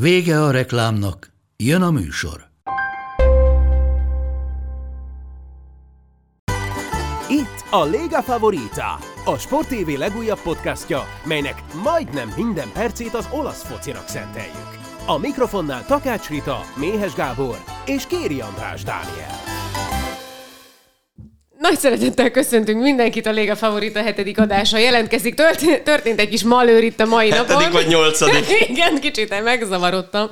Vége a reklámnak, jön a műsor. Itt a Lega Favorita, a Sport TV legújabb podcastja, melynek majdnem minden percét az olasz focinak szenteljük. A mikrofonnál Takács Rita, Méhes Gábor és Kéri András Dániel. Nagy szeretettel köszöntünk mindenkit a Léga Favorita hetedik adása. Jelentkezik, történt, történt egy kis malőr itt a mai napon. Hetedik vagy nyolcadik? Igen, kicsit megzavarodtam.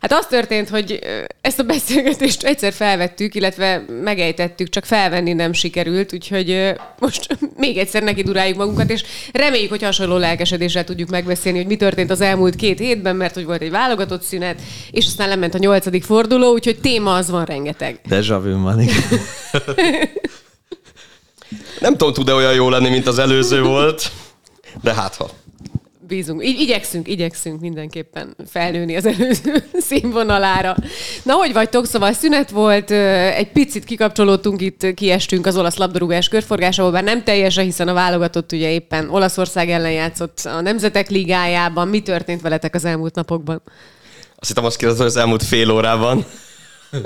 Hát az történt, hogy ezt a beszélgetést egyszer felvettük, illetve megejtettük, csak felvenni nem sikerült, úgyhogy most még egyszer neki duráljuk magunkat, és reméljük, hogy hasonló lelkesedéssel tudjuk megbeszélni, hogy mi történt az elmúlt két hétben, mert hogy volt egy válogatott szünet, és aztán lement a nyolcadik forduló, úgyhogy téma az van rengeteg. Deja vu van, igen. Nem tudom, tud-e olyan jó lenni, mint az előző volt, de hát ha. Bízunk. Igy- igyekszünk, igyekszünk mindenképpen felnőni az előző színvonalára. Na, hogy vagytok? Szóval szünet volt, egy picit kikapcsolódtunk itt, kiestünk az olasz labdarúgás körforgásából, bár nem teljesen, hiszen a válogatott ugye éppen Olaszország ellen játszott a Nemzetek Ligájában. Mi történt veletek az elmúlt napokban? Azt hittem azt kérdezem, hogy az elmúlt fél órában,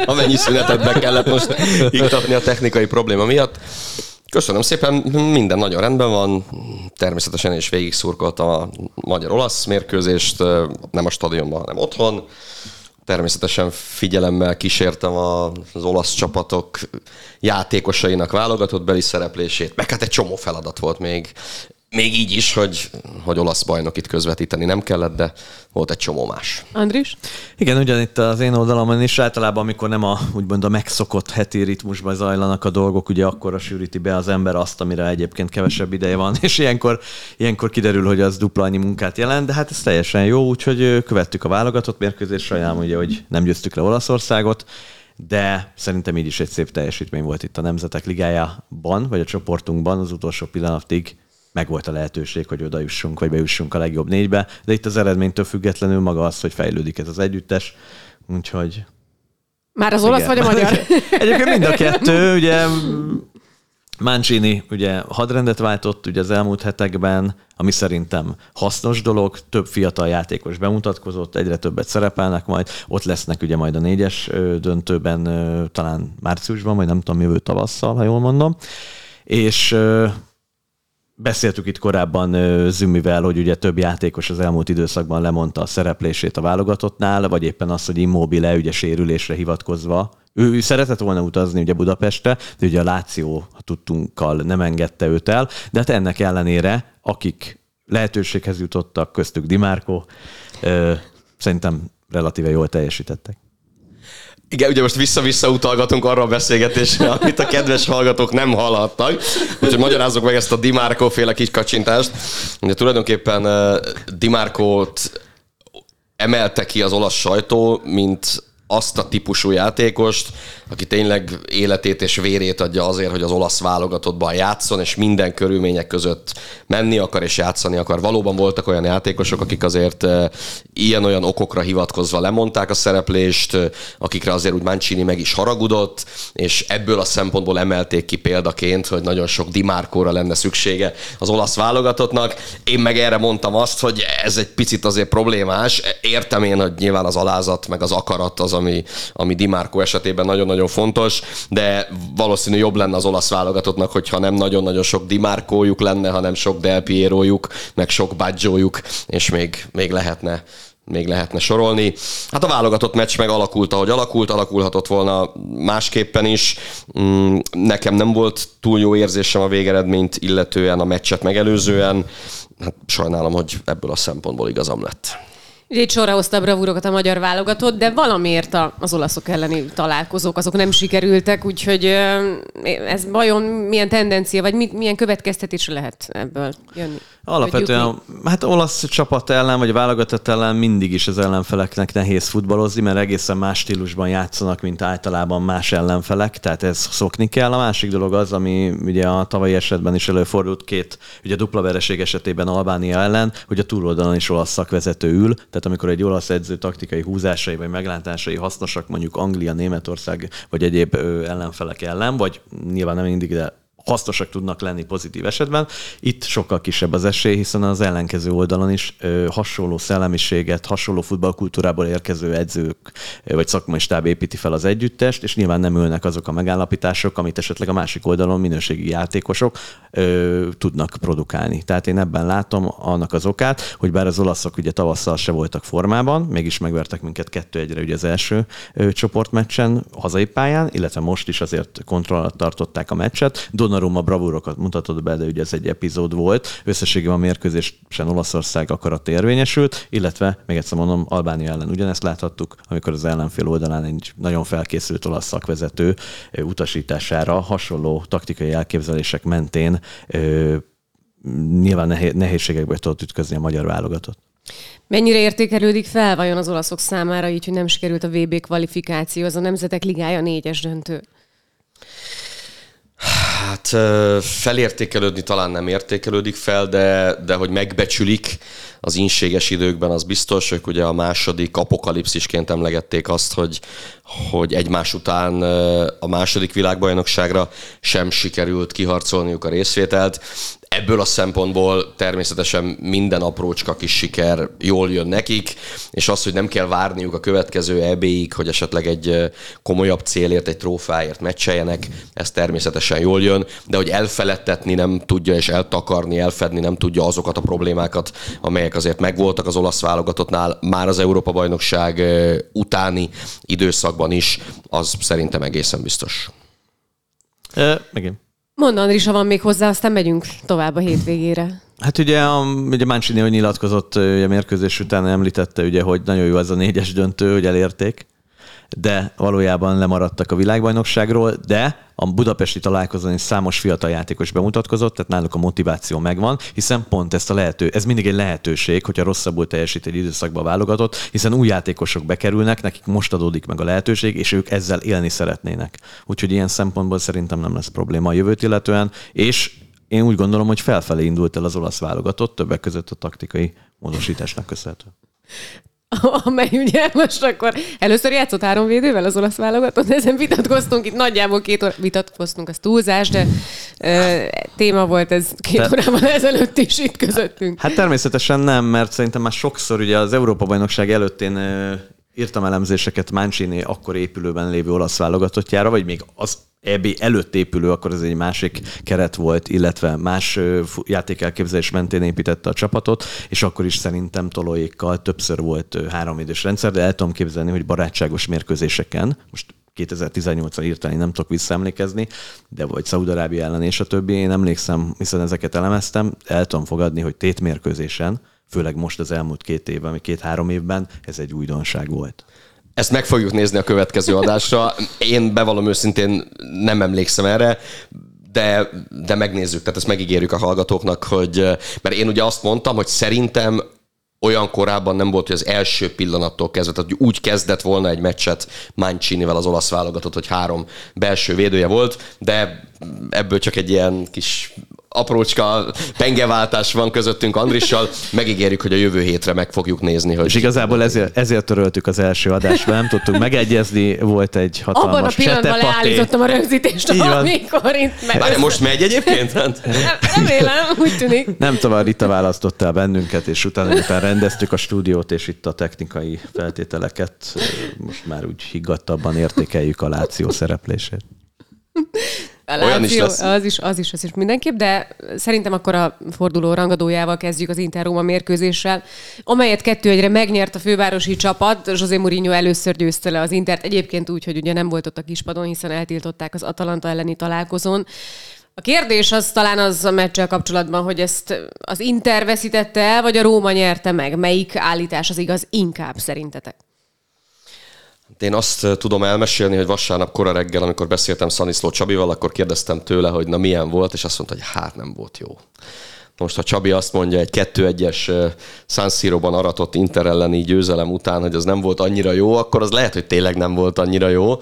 amennyi szünetet be kellett most iktatni a technikai probléma miatt. Köszönöm szépen, minden nagyon rendben van. Természetesen is végig szurkoltam a magyar-olasz mérkőzést, nem a stadionban, hanem otthon. Természetesen figyelemmel kísértem az olasz csapatok játékosainak válogatott beli szereplését, meg hát egy csomó feladat volt még még így is, hogy, hogy olasz bajnokit közvetíteni nem kellett, de volt egy csomó más. Andris? Igen, ugyanitt az én oldalamon is általában, amikor nem a úgymond a megszokott heti ritmusban zajlanak a dolgok, ugye akkor a sűríti be az ember azt, amire egyébként kevesebb ideje van, és ilyenkor, ilyenkor kiderül, hogy az dupla annyi munkát jelent, de hát ez teljesen jó, úgyhogy követtük a válogatott mérkőzést, sajnálom ugye, hogy nem győztük le Olaszországot, de szerintem így is egy szép teljesítmény volt itt a Nemzetek Ligájában, vagy a csoportunkban az utolsó pillanatig meg volt a lehetőség, hogy oda jussunk, vagy bejussunk a legjobb négybe, de itt az eredménytől függetlenül maga az, hogy fejlődik ez az együttes, úgyhogy... Már az olasz Igen. vagy a magyar? Egyébként mind a kettő, ugye Mancini ugye hadrendet váltott ugye az elmúlt hetekben, ami szerintem hasznos dolog, több fiatal játékos bemutatkozott, egyre többet szerepelnek majd, ott lesznek ugye majd a négyes döntőben talán márciusban, vagy nem tudom, jövő tavasszal, ha jól mondom, és Beszéltük itt korábban Zümivel, hogy ugye több játékos az elmúlt időszakban lemondta a szereplését a válogatottnál, vagy éppen az, hogy immobile, ugye sérülésre hivatkozva. Ő, szeretett volna utazni ugye Budapestre, de ugye a Láció tudtunkkal nem engedte őt el, de hát ennek ellenére, akik lehetőséghez jutottak, köztük Dimárko, szerintem relatíve jól teljesítettek. Igen, ugye most vissza-vissza utalgatunk arra a beszélgetésre, amit a kedves hallgatók nem hallhattak. Úgyhogy magyarázzuk meg ezt a Dimarco féle kis kacsintást. Ugye tulajdonképpen uh, Dimarcót emelte ki az olasz sajtó, mint azt a típusú játékost, aki tényleg életét és vérét adja azért, hogy az olasz válogatottban játszon, és minden körülmények között menni akar és játszani akar. Valóban voltak olyan játékosok, akik azért eh, ilyen-olyan okokra hivatkozva lemondták a szereplést, eh, akikre azért úgy Mancini meg is haragudott, és ebből a szempontból emelték ki példaként, hogy nagyon sok Dimárkóra lenne szüksége az olasz válogatottnak. Én meg erre mondtam azt, hogy ez egy picit azért problémás. Értem én, hogy nyilván az alázat meg az akarat az, ami, ami Dimárkó esetében nagyon-nagyon fontos, de valószínű jobb lenne az olasz válogatottnak, hogyha nem nagyon-nagyon sok Dimárkójuk lenne, hanem sok Del Pierojuk, meg sok Baggiojuk, és még, még lehetne még lehetne sorolni. Hát a válogatott meccs meg alakult, ahogy alakult, alakulhatott volna másképpen is. Mm, Nekem nem volt túl jó érzésem a végeredményt, illetően a meccset megelőzően. Hát sajnálom, hogy ebből a szempontból igazam lett. Itt sorra hozta a bravúrokat a magyar válogatott, de valamiért az olaszok elleni találkozók azok nem sikerültek, úgyhogy ez vajon milyen tendencia, vagy milyen következtetésre lehet ebből jönni? Alapvetően, hát olasz csapat ellen, vagy válogatott ellen mindig is az ellenfeleknek nehéz futballozni, mert egészen más stílusban játszanak, mint általában más ellenfelek, tehát ez szokni kell. A másik dolog az, ami ugye a tavalyi esetben is előfordult két, ugye dupla vereség esetében Albánia ellen, hogy a túloldalon is olasz szakvezető ül, tehát amikor egy olasz edző taktikai húzásai vagy meglátásai hasznosak mondjuk Anglia, Németország vagy egyéb ellenfelek ellen, vagy nyilván nem mindig, de hasznosak tudnak lenni pozitív esetben. Itt sokkal kisebb az esély, hiszen az ellenkező oldalon is ö, hasonló szellemiséget, hasonló futballkultúrából érkező edzők ö, vagy szakmai stáb építi fel az együttest, és nyilván nem ülnek azok a megállapítások, amit esetleg a másik oldalon minőségi játékosok ö, tudnak produkálni. Tehát én ebben látom annak az okát, hogy bár az olaszok ugye tavasszal se voltak formában, mégis megvertek minket kettő egyre ugye az első ö, csoportmeccsen hazai pályán, illetve most is azért kontroll tartották a meccset. Don Donnarumma bravúrokat mutatott be, de ugye ez egy epizód volt. Összességében a mérkőzésen Olaszország akarat érvényesült, illetve, még egyszer mondom, Albánia ellen ugyanezt láthattuk, amikor az ellenfél oldalán egy nagyon felkészült olasz szakvezető utasítására hasonló taktikai elképzelések mentén nyilván nehézségekbe tudott ütközni a magyar válogatott. Mennyire értékelődik fel vajon az olaszok számára így, hogy nem sikerült a VB kvalifikáció, az a Nemzetek Ligája négyes döntő? Hát felértékelődni talán nem értékelődik fel, de, de hogy megbecsülik az inséges időkben, az biztos, hogy ugye a második apokalipszisként emlegették azt, hogy, hogy egymás után a második világbajnokságra sem sikerült kiharcolniuk a részvételt ebből a szempontból természetesen minden aprócska kis siker jól jön nekik, és az, hogy nem kell várniuk a következő EB-ig, hogy esetleg egy komolyabb célért, egy trófáért meccseljenek, ez természetesen jól jön, de hogy elfeledtetni nem tudja, és eltakarni, elfedni nem tudja azokat a problémákat, amelyek azért megvoltak az olasz válogatottnál, már az Európa-bajnokság utáni időszakban is, az szerintem egészen biztos. Uh, igen. Mondd, Andris, ha van még hozzá, aztán megyünk tovább a hétvégére. Hát ugye, a, ugye Mancini, hogy nyilatkozott ugye mérkőzés után említette, ugye, hogy nagyon jó ez a négyes döntő, hogy elérték de valójában lemaradtak a világbajnokságról, de a budapesti találkozón is számos fiatal játékos bemutatkozott, tehát náluk a motiváció megvan, hiszen pont ezt a lehető, ez mindig egy lehetőség, hogyha rosszabbul teljesít egy időszakba válogatott, hiszen új játékosok bekerülnek, nekik most adódik meg a lehetőség, és ők ezzel élni szeretnének. Úgyhogy ilyen szempontból szerintem nem lesz probléma a jövőt illetően, és én úgy gondolom, hogy felfelé indult el az olasz válogatott, többek között a taktikai módosításnak köszönhető. amely ugye most akkor először játszott három védővel az olasz válogatott, ezen vitatkoztunk, itt nagyjából két óra vitatkoztunk, az túlzás, de ö, téma volt ez két Te... órával ezelőtt is itt közöttünk. Hát természetesen nem, mert szerintem már sokszor ugye az Európa-bajnokság előtt én írtam elemzéseket Mancini akkor épülőben lévő olasz válogatottjára, vagy még az EB előtt épülő, akkor ez egy másik keret volt, illetve más játékelképzelés mentén építette a csapatot, és akkor is szerintem tolóékkal többször volt három rendszer, de el tudom képzelni, hogy barátságos mérkőzéseken, most 2018-an írtani nem tudok visszaemlékezni, de vagy Szaudarábia ellen és a többi, én emlékszem, hiszen ezeket elemeztem, el tudom fogadni, hogy tétmérkőzésen, főleg most az elmúlt két évben, vagy két-három évben, ez egy újdonság volt. Ezt meg fogjuk nézni a következő adásra. Én bevallom őszintén nem emlékszem erre, de, de megnézzük, tehát ezt megígérjük a hallgatóknak, hogy, mert én ugye azt mondtam, hogy szerintem olyan korábban nem volt, hogy az első pillanattól kezdve, tehát úgy kezdett volna egy meccset Mancinivel az olasz válogatott, hogy három belső védője volt, de ebből csak egy ilyen kis aprócska pengeváltás van közöttünk Andrissal. Megígérjük, hogy a jövő hétre meg fogjuk nézni. Hogy és igazából ezért, ezért töröltük az első adásba, nem tudtunk megegyezni, volt egy hatalmas Abban a pillanatban leállítottam a rögzítést, amikor itt meg... Várj, most megy egyébként? Remélem, úgy tűnik. Nem tovább Rita választotta el bennünket, és utána utána rendeztük a stúdiót, és itt a technikai feltételeket most már úgy higgadtabban értékeljük a Láció szereplését. A Olyan is lesz. Az is, az is, az is mindenképp, de szerintem akkor a forduló rangadójával kezdjük az Inter Róma mérkőzéssel, amelyet kettő egyre megnyert a fővárosi csapat. José Mourinho először győzte le az Intert, egyébként úgy, hogy ugye nem volt ott a kispadon, hiszen eltiltották az Atalanta elleni találkozón. A kérdés az talán az a meccsel kapcsolatban, hogy ezt az Inter veszítette el, vagy a Róma nyerte meg? Melyik állítás az igaz inkább szerintetek? Én azt tudom elmesélni, hogy vasárnap kora reggel, amikor beszéltem Szaniszló Csabival, akkor kérdeztem tőle, hogy na milyen volt, és azt mondta, hogy hát nem volt jó. Most, ha Csabi azt mondja egy 2-1-es San Siro-ban aratott Inter elleni győzelem után, hogy az nem volt annyira jó, akkor az lehet, hogy tényleg nem volt annyira jó.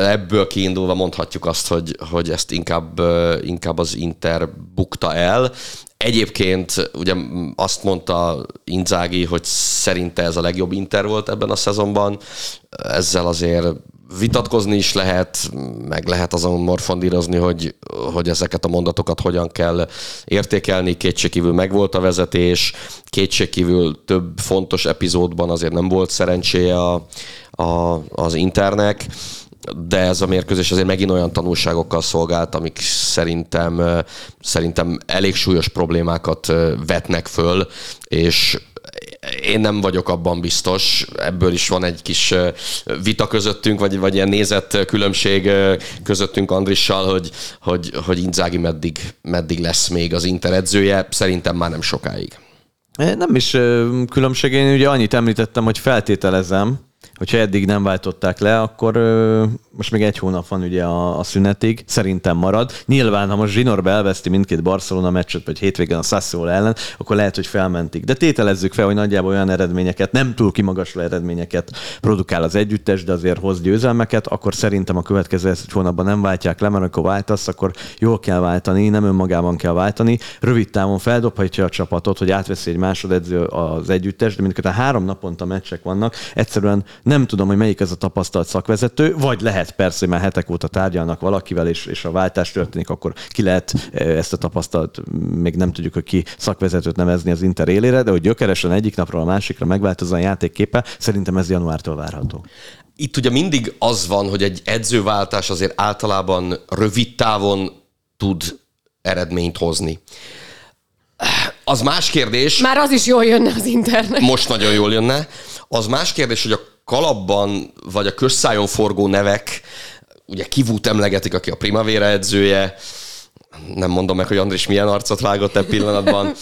Ebből kiindulva mondhatjuk azt, hogy, hogy ezt inkább, inkább az Inter bukta el. Egyébként ugye azt mondta Inzági, hogy szerinte ez a legjobb Inter volt ebben a szezonban. Ezzel azért vitatkozni is lehet, meg lehet azon morfondírozni, hogy, hogy ezeket a mondatokat hogyan kell értékelni. Kétségkívül megvolt a vezetés, kétségkívül több fontos epizódban azért nem volt szerencséje a, a, az Internek de ez a mérkőzés azért megint olyan tanulságokkal szolgált, amik szerintem, szerintem elég súlyos problémákat vetnek föl, és én nem vagyok abban biztos, ebből is van egy kis vita közöttünk, vagy, vagy ilyen nézett különbség közöttünk Andrissal, hogy, hogy, hogy Inzági meddig, meddig lesz még az Inter edzője, szerintem már nem sokáig. Nem is különbség, én ugye annyit említettem, hogy feltételezem, hogyha eddig nem váltották le, akkor ö, most még egy hónap van ugye a, a szünetig, szerintem marad. Nyilván, ha most Zsinorba elveszti mindkét Barcelona meccset, vagy hétvégen a Sassuolo ellen, akkor lehet, hogy felmentik. De tételezzük fel, hogy nagyjából olyan eredményeket, nem túl kimagasló eredményeket produkál az együttes, de azért hoz győzelmeket, akkor szerintem a következő egy hónapban nem váltják le, mert amikor váltasz, akkor jól kell váltani, nem önmagában kell váltani. Rövid távon feldobhatja a csapatot, hogy átveszi egy másodedző az együttes, de mindkét a három naponta meccsek vannak, egyszerűen nem tudom, hogy melyik ez a tapasztalt szakvezető, vagy lehet persze, hogy már hetek óta tárgyalnak valakivel, és, és a váltás történik, akkor ki lehet e, ezt a tapasztalt, még nem tudjuk, hogy ki szakvezetőt nevezni az Inter élére, de hogy gyökeresen egyik napról a másikra megváltozza a játékképe, szerintem ez januártól várható. Itt ugye mindig az van, hogy egy edzőváltás azért általában rövid távon tud eredményt hozni. Az más kérdés. Már az is jól jönne az internet. Most nagyon jól jönne. Az más kérdés, hogy a kalapban, vagy a közszájon forgó nevek, ugye Kivút emlegetik, aki a Primavera edzője, nem mondom meg, hogy Andris milyen arcot vágott e pillanatban.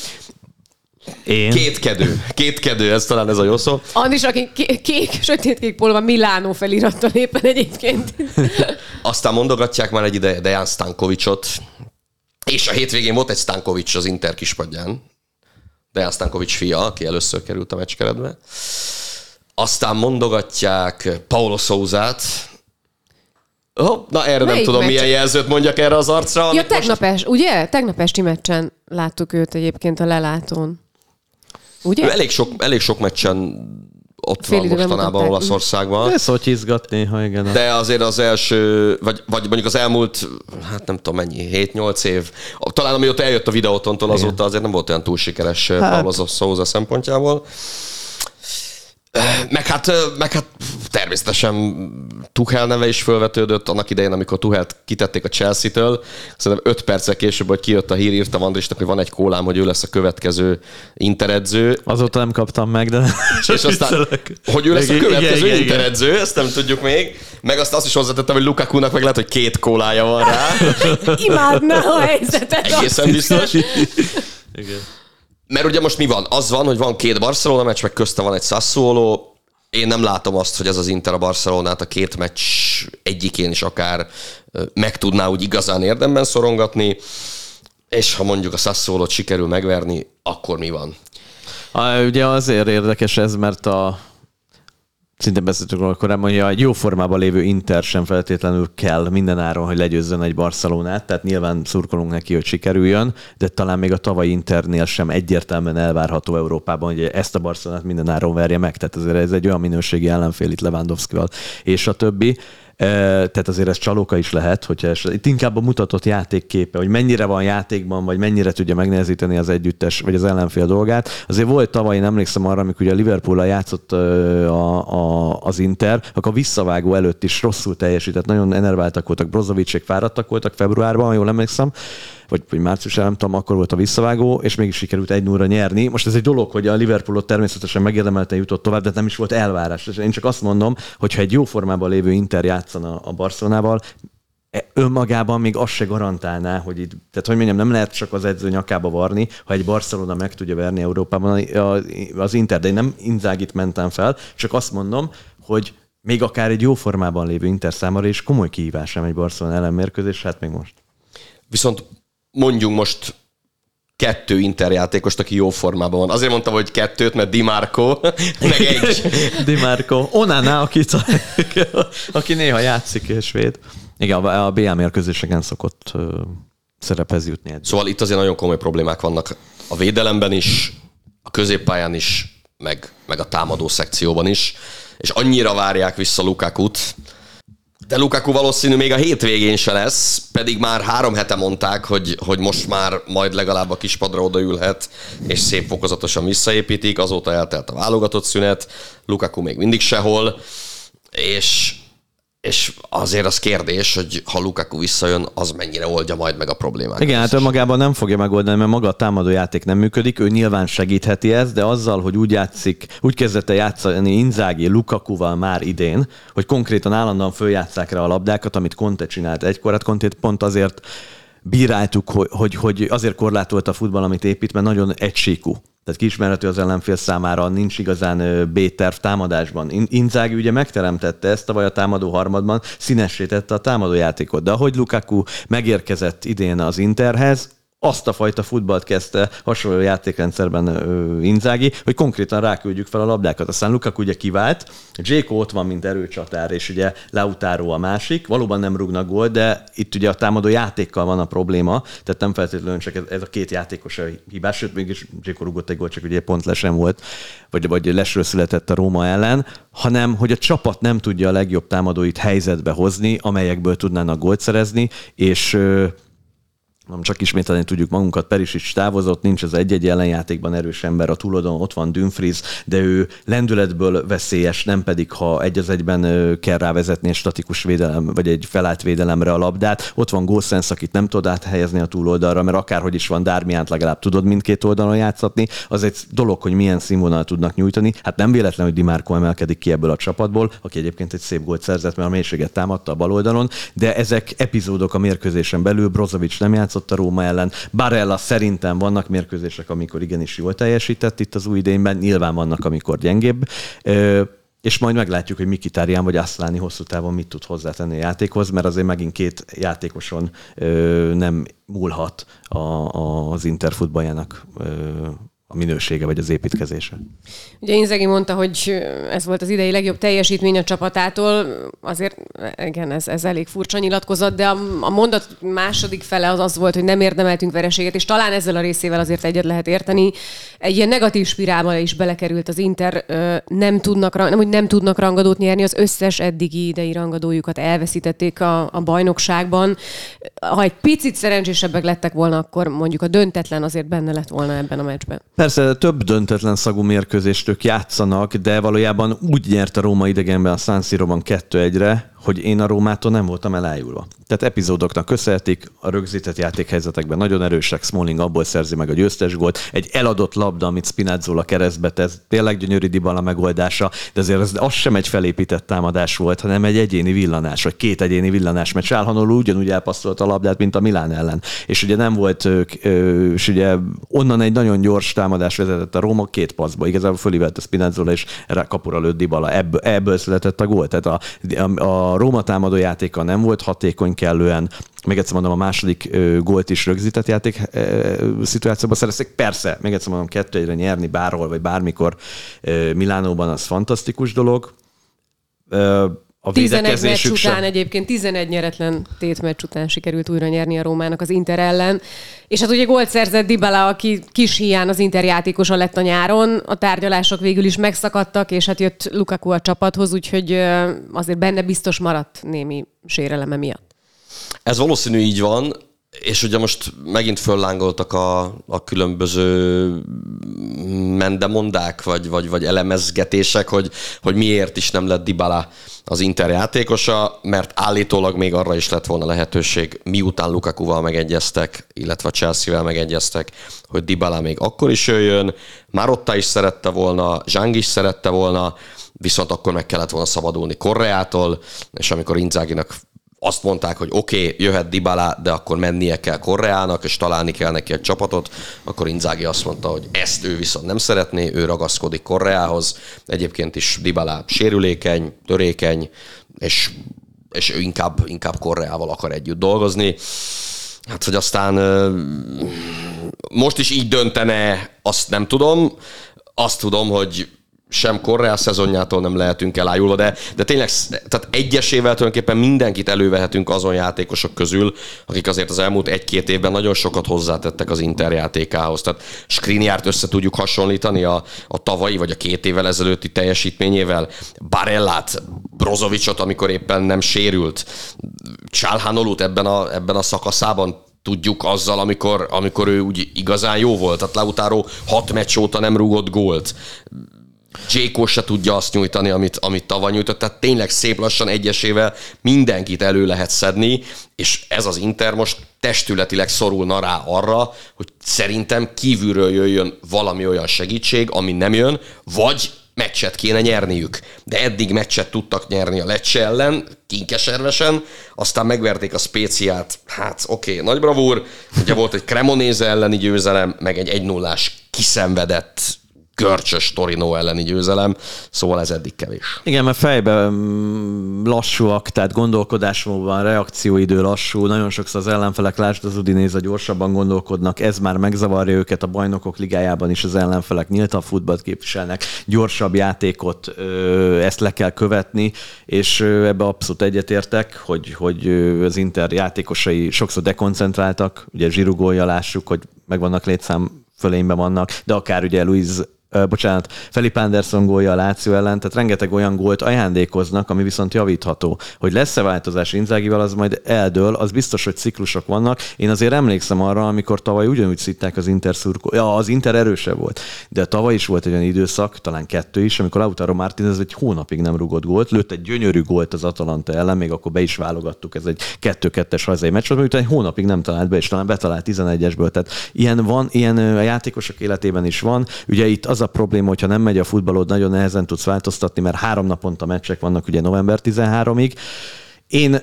Én? Kétkedő. Kétkedő, ez talán ez a jó szó. Andris, aki kék, sötétkék polva Milánó felirattal éppen egyébként. Aztán mondogatják már egy ideje Dejan Stankovicsot, és a hétvégén volt egy Stankovics az Inter kispadján. Dejan Stankovics fia, aki először került a meccskeretbe. Aztán mondogatják Paulo Souzát. Oh, na erre Melyik nem tudom, meccs? milyen jelzőt mondjak erre az arcra. Ja, tegnap most... es, ugye? Tegnap esti meccsen láttuk őt egyébként a lelátón. Ugye? Ő elég sok, elég sok meccsen ott Fél van mostanában Olaszországban. Ez hogy izgat néha, igen. De azért az első, vagy, vagy mondjuk az elmúlt, hát nem tudom mennyi, 7-8 év, talán amióta eljött a videótontól, azóta azért nem volt olyan túl sikeres hát. Paulo Souza szempontjából. Meg hát, meg hát természetesen Tuchel neve is fölvetődött annak idején, amikor Tuchelt kitették a Chelsea-től. Szerintem öt perccel később, hogy kijött a hír, írtam Andrisnak, hogy van egy kólám, hogy ő lesz a következő interedző. Azóta nem kaptam meg, de És aztán, hogy ő lesz a következő igen, interedző, igen. ezt nem tudjuk még. Meg azt, azt is hozzátettem, hogy Lukaku-nak meg lehet, hogy két kólája van rá. Imádná a helyzetet. Egészen biztos. Igen. Mert ugye most mi van? Az van, hogy van két Barcelona meccs, meg közte van egy Sassuolo. Én nem látom azt, hogy ez az Inter a Barcelonát a két meccs egyikén is akár meg tudná úgy igazán érdemben szorongatni, és ha mondjuk a Sassuolo sikerül megverni, akkor mi van? Ugye azért érdekes ez, mert a szinte beszéltünk róla korábban, hogy egy jó formában lévő Inter sem feltétlenül kell minden áron, hogy legyőzzön egy Barcelonát, tehát nyilván szurkolunk neki, hogy sikerüljön, de talán még a tavalyi Internél sem egyértelműen elvárható Európában, hogy ezt a Barcelonát minden áron verje meg. Tehát azért ez egy olyan minőségi ellenfél itt Lewandowski-val, és a többi tehát azért ez csalóka is lehet, hogyha ez, itt inkább a mutatott játékképe, hogy mennyire van játékban, vagy mennyire tudja megnehezíteni az együttes, vagy az ellenfél dolgát. Azért volt tavaly, én emlékszem arra, amikor ugye a Liverpool játszott a, a, az Inter, akkor a visszavágó előtt is rosszul teljesített, nagyon enerváltak voltak, Brozovicsék fáradtak voltak februárban, jól emlékszem, vagy, vagy március, nem tudom, akkor volt a visszavágó, és mégis sikerült egy 0 nyerni. Most ez egy dolog, hogy a Liverpoolot természetesen megérdemelten jutott tovább, de nem is volt elvárás. Én csak azt mondom, hogy ha egy jó formában lévő Inter játszana a Barcelonával, e, önmagában még azt se garantálná, hogy itt, tehát hogy mondjam, nem lehet csak az edző nyakába varni, ha egy Barcelona meg tudja verni Európában az Inter, de én nem Inzágit mentem fel, csak azt mondom, hogy még akár egy jó formában lévő Inter számára is komoly kihívás nem egy Barcelona ellenmérkőzés, hát még most. Viszont mondjunk most kettő interjátékost, aki jó formában van. Azért mondtam, hogy kettőt, mert Di Marco, meg egy. Di Marco. Onana, aki, aki néha játszik és véd. Igen, a BL mérkőzéseken szokott szerephez jutni. Eddig. Szóval itt azért nagyon komoly problémák vannak a védelemben is, a középpályán is, meg, meg a támadó szekcióban is, és annyira várják vissza Lukakut, de Lukaku valószínű még a hétvégén se lesz, pedig már három hete mondták, hogy, hogy most már majd legalább a kispadra odaülhet, és szép fokozatosan visszaépítik, azóta eltelt a válogatott szünet, Lukaku még mindig sehol, és és azért az kérdés, hogy ha Lukaku visszajön, az mennyire oldja majd meg a problémát. Igen, hát önmagában nem fogja megoldani, mert maga a támadó játék nem működik, ő nyilván segítheti ezt, de azzal, hogy úgy játszik, úgy kezdette játszani Inzági Lukakuval már idén, hogy konkrétan állandóan följátszák rá a labdákat, amit Conte csinált egykor, hát Conte pont azért bíráltuk, hogy, hogy, hogy azért korlátolt a futball, amit épít, mert nagyon egysíkú tehát kiismerhető az ellenfél számára, nincs igazán B-terv támadásban. Inzági ugye megteremtette ezt tavaly a támadó harmadban, színessé a támadójátékot, de ahogy Lukaku megérkezett idén az Interhez, azt a fajta futballt kezdte hasonló játékrendszerben Inzági, hogy konkrétan ráküldjük fel a labdákat. Aztán Lukaku ugye kivált, Jéko ott van, mint erőcsatár, és ugye Lautaro a másik. Valóban nem rúgnak gól, de itt ugye a támadó játékkal van a probléma, tehát nem feltétlenül csak ez, ez a két játékos a hibás, sőt, mégis Jéko rúgott egy gól, csak ugye pont lesen volt, vagy, vagy lesről született a Róma ellen, hanem hogy a csapat nem tudja a legjobb támadóit helyzetbe hozni, amelyekből tudnának gólt szerezni, és nem csak ismételni tudjuk magunkat, Perisic távozott, nincs az egy-egy ellenjátékban erős ember, a túlodon ott van Dumfries, de ő lendületből veszélyes, nem pedig ha egy az egyben kell rávezetni egy statikus védelem, vagy egy felállt védelemre a labdát. Ott van Gószensz, akit nem tud áthelyezni a túloldalra, mert akárhogy is van Dármiánt legalább tudod mindkét oldalon játszatni. Az egy dolog, hogy milyen színvonal tudnak nyújtani. Hát nem véletlen, hogy Dimárko emelkedik ki ebből a csapatból, aki egyébként egy szép gólt szerzett, mert a mélységet támadta a bal oldalon, de ezek epizódok a mérkőzésen belül. Brozovic nem játszott játszott a Róma ellen. Barella szerintem vannak mérkőzések, amikor igenis jól teljesített itt az új idényben, nyilván vannak, amikor gyengébb. És majd meglátjuk, hogy Mikitárián vagy Aszláni hosszú távon mit tud hozzátenni a játékhoz, mert azért megint két játékoson ö, nem múlhat a, a, az Inter futballjának ö, a minősége vagy az építkezése. Ugye Inzegi mondta, hogy ez volt az idei legjobb teljesítmény a csapatától, azért igen, ez, ez elég furcsa nyilatkozat, de a, a mondat második fele az az volt, hogy nem érdemeltünk vereséget, és talán ezzel a részével azért egyet lehet érteni. Egy ilyen negatív spirálba is belekerült az Inter, nem tudnak, nem, hogy nem tudnak rangadót nyerni, az összes eddigi idei rangadójukat elveszítették a, a bajnokságban. Ha egy picit szerencsésebbek lettek volna, akkor mondjuk a döntetlen azért benne lett volna ebben a meccsben. Persze több döntetlen szagú mérkőzést ők játszanak, de valójában úgy nyert a Róma idegenben a San Siro-ban 2-1-re, hogy én a Rómától nem voltam elájulva. Tehát epizódoknak köszönhetik, a rögzített játékhelyzetekben nagyon erősek, Smalling abból szerzi meg a győztes gólt, egy eladott labda, amit Spinazzola keresztbe tesz, tényleg gyönyörű Dybala megoldása, de azért az, az sem egy felépített támadás volt, hanem egy egyéni villanás, vagy két egyéni villanás, mert Sálhanoló ugyanúgy elpasszolt a labdát, mint a Milán ellen. És ugye nem volt, és ugye onnan egy nagyon gyors támadás vezetett a Róma két paszba, igazából fölívelt a Spinazzola, és kapura lőtt Dybala. Ebből, ebből született a gól. Tehát a, a, a a Róma támadó játéka nem volt hatékony kellően, még egyszer mondom, a második gólt is rögzített játék ö, szituációban szerezték. Persze, még egyszer mondom, kettő egyre nyerni bárhol, vagy bármikor Milánóban az fantasztikus dolog. A 11 meccs után sem. egyébként 11 nyeretlen tétmeccs után sikerült újra nyerni a Rómának az Inter ellen. És hát ugye gólt szerzett Dybala, aki kis hián az Inter játékosa lett a nyáron. A tárgyalások végül is megszakadtak, és hát jött Lukaku a csapathoz, úgyhogy azért benne biztos maradt némi séreleme miatt. Ez valószínű így van, és ugye most megint föllángoltak a, a különböző mendemondák, vagy, vagy, vagy elemezgetések, hogy, hogy miért is nem lett Dybala az Inter játékosa, mert állítólag még arra is lett volna lehetőség, miután Lukakuval megegyeztek, illetve Chelsea-vel megegyeztek, hogy Dybala még akkor is jöjjön. Marotta is szerette volna, Zsang is szerette volna, viszont akkor meg kellett volna szabadulni Korreától, és amikor Inzáginak azt mondták, hogy oké, okay, jöhet Dybala, de akkor mennie kell Korreának, és találni kell neki egy csapatot, akkor Inzági azt mondta, hogy ezt ő viszont nem szeretné, ő ragaszkodik Korreához. Egyébként is Dybala sérülékeny, törékeny, és, és ő inkább, inkább Korreával akar együtt dolgozni. Hát, hogy aztán most is így döntene, azt nem tudom. Azt tudom, hogy sem Korreá szezonjától nem lehetünk elájulva, de, de tényleg tehát egyesével tulajdonképpen mindenkit elővehetünk azon játékosok közül, akik azért az elmúlt egy-két évben nagyon sokat hozzátettek az Inter játékához. Tehát Skriniárt össze tudjuk hasonlítani a, a tavalyi vagy a két évvel ezelőtti teljesítményével, Barellát, Brozovicsot, amikor éppen nem sérült, Csálhánolut ebben a, ebben a szakaszában tudjuk azzal, amikor, amikor ő úgy igazán jó volt. Tehát Lautaro hat meccs óta nem rúgott gólt. Jéko se tudja azt nyújtani, amit, amit tavaly nyújtott, tehát tényleg szép lassan egyesével mindenkit elő lehet szedni, és ez az Inter most testületileg szorulna rá arra, hogy szerintem kívülről jöjjön valami olyan segítség, ami nem jön, vagy meccset kéne nyerniük. De eddig meccset tudtak nyerni a Lecce ellen, kinkeservesen, aztán megverték a spéciát, hát oké, okay, nagy bravúr, ugye volt egy Cremonese elleni győzelem, meg egy 1 0 kiszenvedett görcsös Torino elleni győzelem, szóval ez eddig kevés. Igen, mert fejben mm, lassúak, tehát gondolkodásmódban, reakcióidő lassú, nagyon sokszor az ellenfelek, lásd az Udinéza gyorsabban gondolkodnak, ez már megzavarja őket a bajnokok ligájában is az ellenfelek a futballt képviselnek, gyorsabb játékot, ezt le kell követni, és ebbe abszolút egyetértek, hogy, hogy az Inter játékosai sokszor dekoncentráltak, ugye zsirugolja lássuk, hogy megvannak létszám fölényben vannak, de akár ugye Bocsánat, Felipe Anderson gólja a Láció ellen, tehát rengeteg olyan gólt ajándékoznak, ami viszont javítható. Hogy lesz-e változás Inzágival, az majd eldől, az biztos, hogy ciklusok vannak. Én azért emlékszem arra, amikor tavaly ugyanúgy szitták az Inter szurkó. Ja, az Inter erősebb volt. De tavaly is volt egy olyan időszak, talán kettő is, amikor Lautaro Martinez egy hónapig nem rugott gólt, lőtt egy gyönyörű gólt az Atalanta ellen, még akkor be is válogattuk, ez egy kettő-kettes hazai meccs volt, egy hónapig nem talált be, és talán betalált 11-esből. Tehát ilyen van, ilyen a játékosok életében is van. Ugye itt az a probléma, hogyha nem megy a futballod, nagyon nehezen tudsz változtatni, mert három naponta meccsek vannak ugye november 13-ig. Én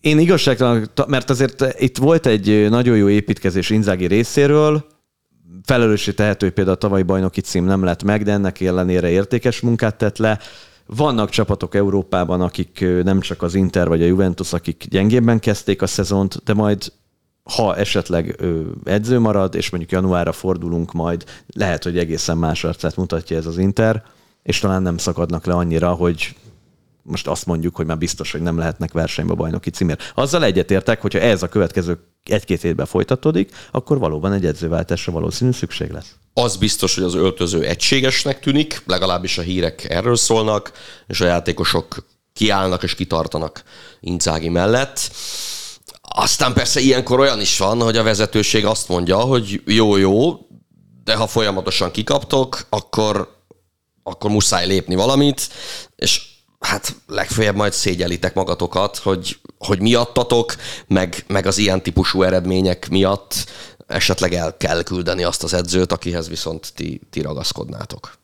én igazságtalan, mert azért itt volt egy nagyon jó építkezés Inzági részéről, felelőssé tehető, például a tavalyi bajnoki cím nem lett meg, de ennek ellenére értékes munkát tett le. Vannak csapatok Európában, akik nem csak az Inter vagy a Juventus, akik gyengébben kezdték a szezont, de majd ha esetleg edző marad, és mondjuk januárra fordulunk majd, lehet, hogy egészen más arcát mutatja ez az Inter, és talán nem szakadnak le annyira, hogy most azt mondjuk, hogy már biztos, hogy nem lehetnek versenybe bajnoki címért. Azzal egyetértek, hogyha ez a következő egy-két évben folytatódik, akkor valóban egy edzőváltásra valószínű szükség lesz. Az biztos, hogy az öltöző egységesnek tűnik, legalábbis a hírek erről szólnak, és a játékosok kiállnak és kitartanak Inzági mellett. Aztán persze ilyenkor olyan is van, hogy a vezetőség azt mondja, hogy jó-jó, de ha folyamatosan kikaptok, akkor, akkor muszáj lépni valamit, és hát legfeljebb majd szégyelitek magatokat, hogy, hogy miattatok, meg, meg az ilyen típusú eredmények miatt esetleg el kell küldeni azt az edzőt, akihez viszont ti, ti ragaszkodnátok.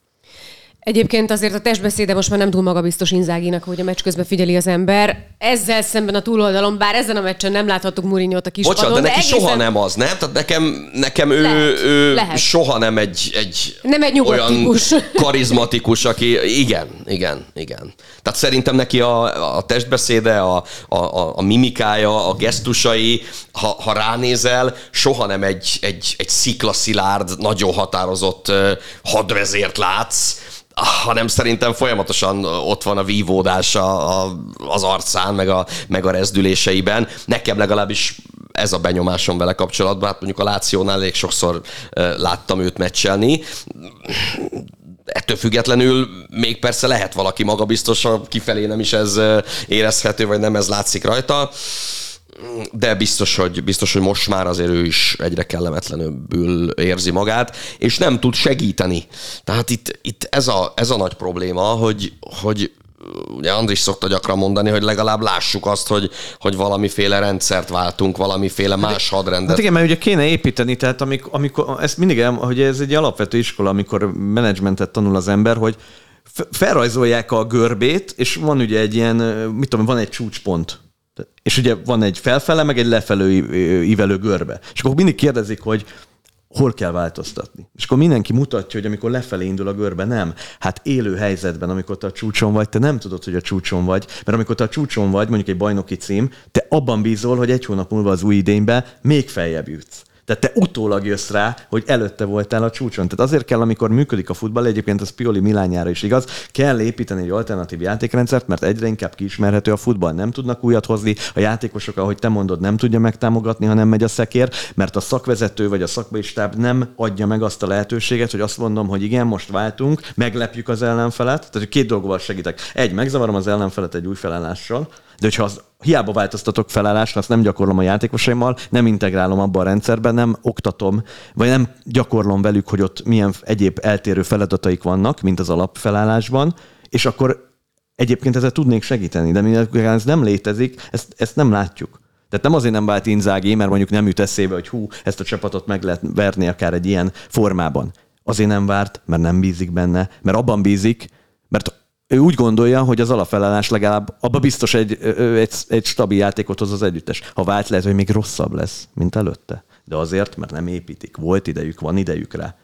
Egyébként azért a testbeszéde most már nem túl magabiztos Inzáginak, hogy a meccs közben figyeli az ember. Ezzel szemben a túloldalon, bár ezen a meccsen nem láthattuk Mourinho-t a kis Bocsánat, de neki egészen... soha nem az, nem? Tehát nekem, nekem ő, lehet, ő lehet. soha nem egy, egy, nem egy olyan karizmatikus, aki igen, igen, igen. Tehát szerintem neki a, a testbeszéde, a, a, a mimikája, a gesztusai, ha, ha ránézel, soha nem egy, egy, egy sziklaszilárd, nagyon határozott hadvezért látsz, hanem szerintem folyamatosan ott van a vívódás a, a, az arcán, meg a, meg a rezdüléseiben. Nekem legalábbis ez a benyomásom vele kapcsolatban. Hát mondjuk a Lációnál elég sokszor láttam őt meccselni. Ettől függetlenül még persze lehet valaki magabiztosabb, kifelé nem is ez érezhető, vagy nem ez látszik rajta de biztos hogy, biztos, hogy most már azért ő is egyre kellemetlenül érzi magát, és nem tud segíteni. Tehát itt, itt ez, a, ez a nagy probléma, hogy, hogy ugye Andris szokta gyakran mondani, hogy legalább lássuk azt, hogy, hogy valamiféle rendszert váltunk, valamiféle hát más hadrendet. Hát igen, mert ugye kéne építeni, tehát amikor, amikor ezt mindig, el, hogy ez egy alapvető iskola, amikor menedzsmentet tanul az ember, hogy felrajzolják a görbét, és van ugye egy ilyen, mit tudom, van egy csúcspont és ugye van egy felfele, meg egy lefelő ívelő görbe. És akkor mindig kérdezik, hogy hol kell változtatni. És akkor mindenki mutatja, hogy amikor lefelé indul a görbe, nem. Hát élő helyzetben, amikor te a csúcson vagy, te nem tudod, hogy a csúcson vagy, mert amikor te a csúcson vagy, mondjuk egy bajnoki cím, te abban bízol, hogy egy hónap múlva az új idényben még feljebb jutsz. Tehát te utólag jössz rá, hogy előtte voltál a csúcson. Tehát azért kell, amikor működik a futball, egyébként az Pioli Milányára is igaz, kell építeni egy alternatív játékrendszert, mert egyre inkább kiismerhető a futball. Nem tudnak újat hozni, a játékosok, ahogy te mondod, nem tudja megtámogatni, ha nem megy a szekér, mert a szakvezető vagy a szakmai stáb nem adja meg azt a lehetőséget, hogy azt mondom, hogy igen, most váltunk, meglepjük az ellenfelet. Tehát két dolgokval segítek. Egy, megzavarom az ellenfelet egy új felállással, de hogyha az hiába változtatok felállást, azt nem gyakorlom a játékosaimmal, nem integrálom abba a rendszerben, nem oktatom, vagy nem gyakorlom velük, hogy ott milyen egyéb eltérő feladataik vannak, mint az alapfelállásban, és akkor egyébként ezzel tudnék segíteni, de mivel ez nem létezik, ezt, ezt nem látjuk. Tehát nem azért nem vált Inzági, mert mondjuk nem jut eszébe, hogy hú, ezt a csapatot meg lehet verni akár egy ilyen formában. Azért nem várt, mert nem bízik benne, mert abban bízik, mert ő úgy gondolja, hogy az alapfelállás legalább abba biztos egy, egy, egy stabil játékot hoz az együttes. Ha vált, lehet, hogy még rosszabb lesz, mint előtte. De azért, mert nem építik. Volt idejük, van idejük rá.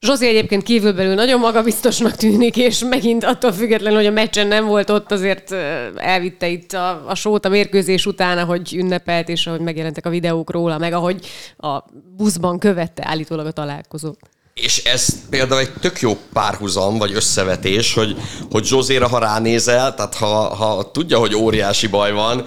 Zsozi egyébként kívülbelül nagyon magabiztosnak tűnik, és megint attól függetlenül, hogy a meccsen nem volt ott, azért elvitte itt a, a sót a mérkőzés után, ahogy ünnepelt, és ahogy megjelentek a videók róla, meg ahogy a buszban követte állítólag a találkozót. És ez például egy tök jó párhuzam, vagy összevetés, hogy, hogy Zsozéra, ha ránézel, tehát ha, ha tudja, hogy óriási baj van,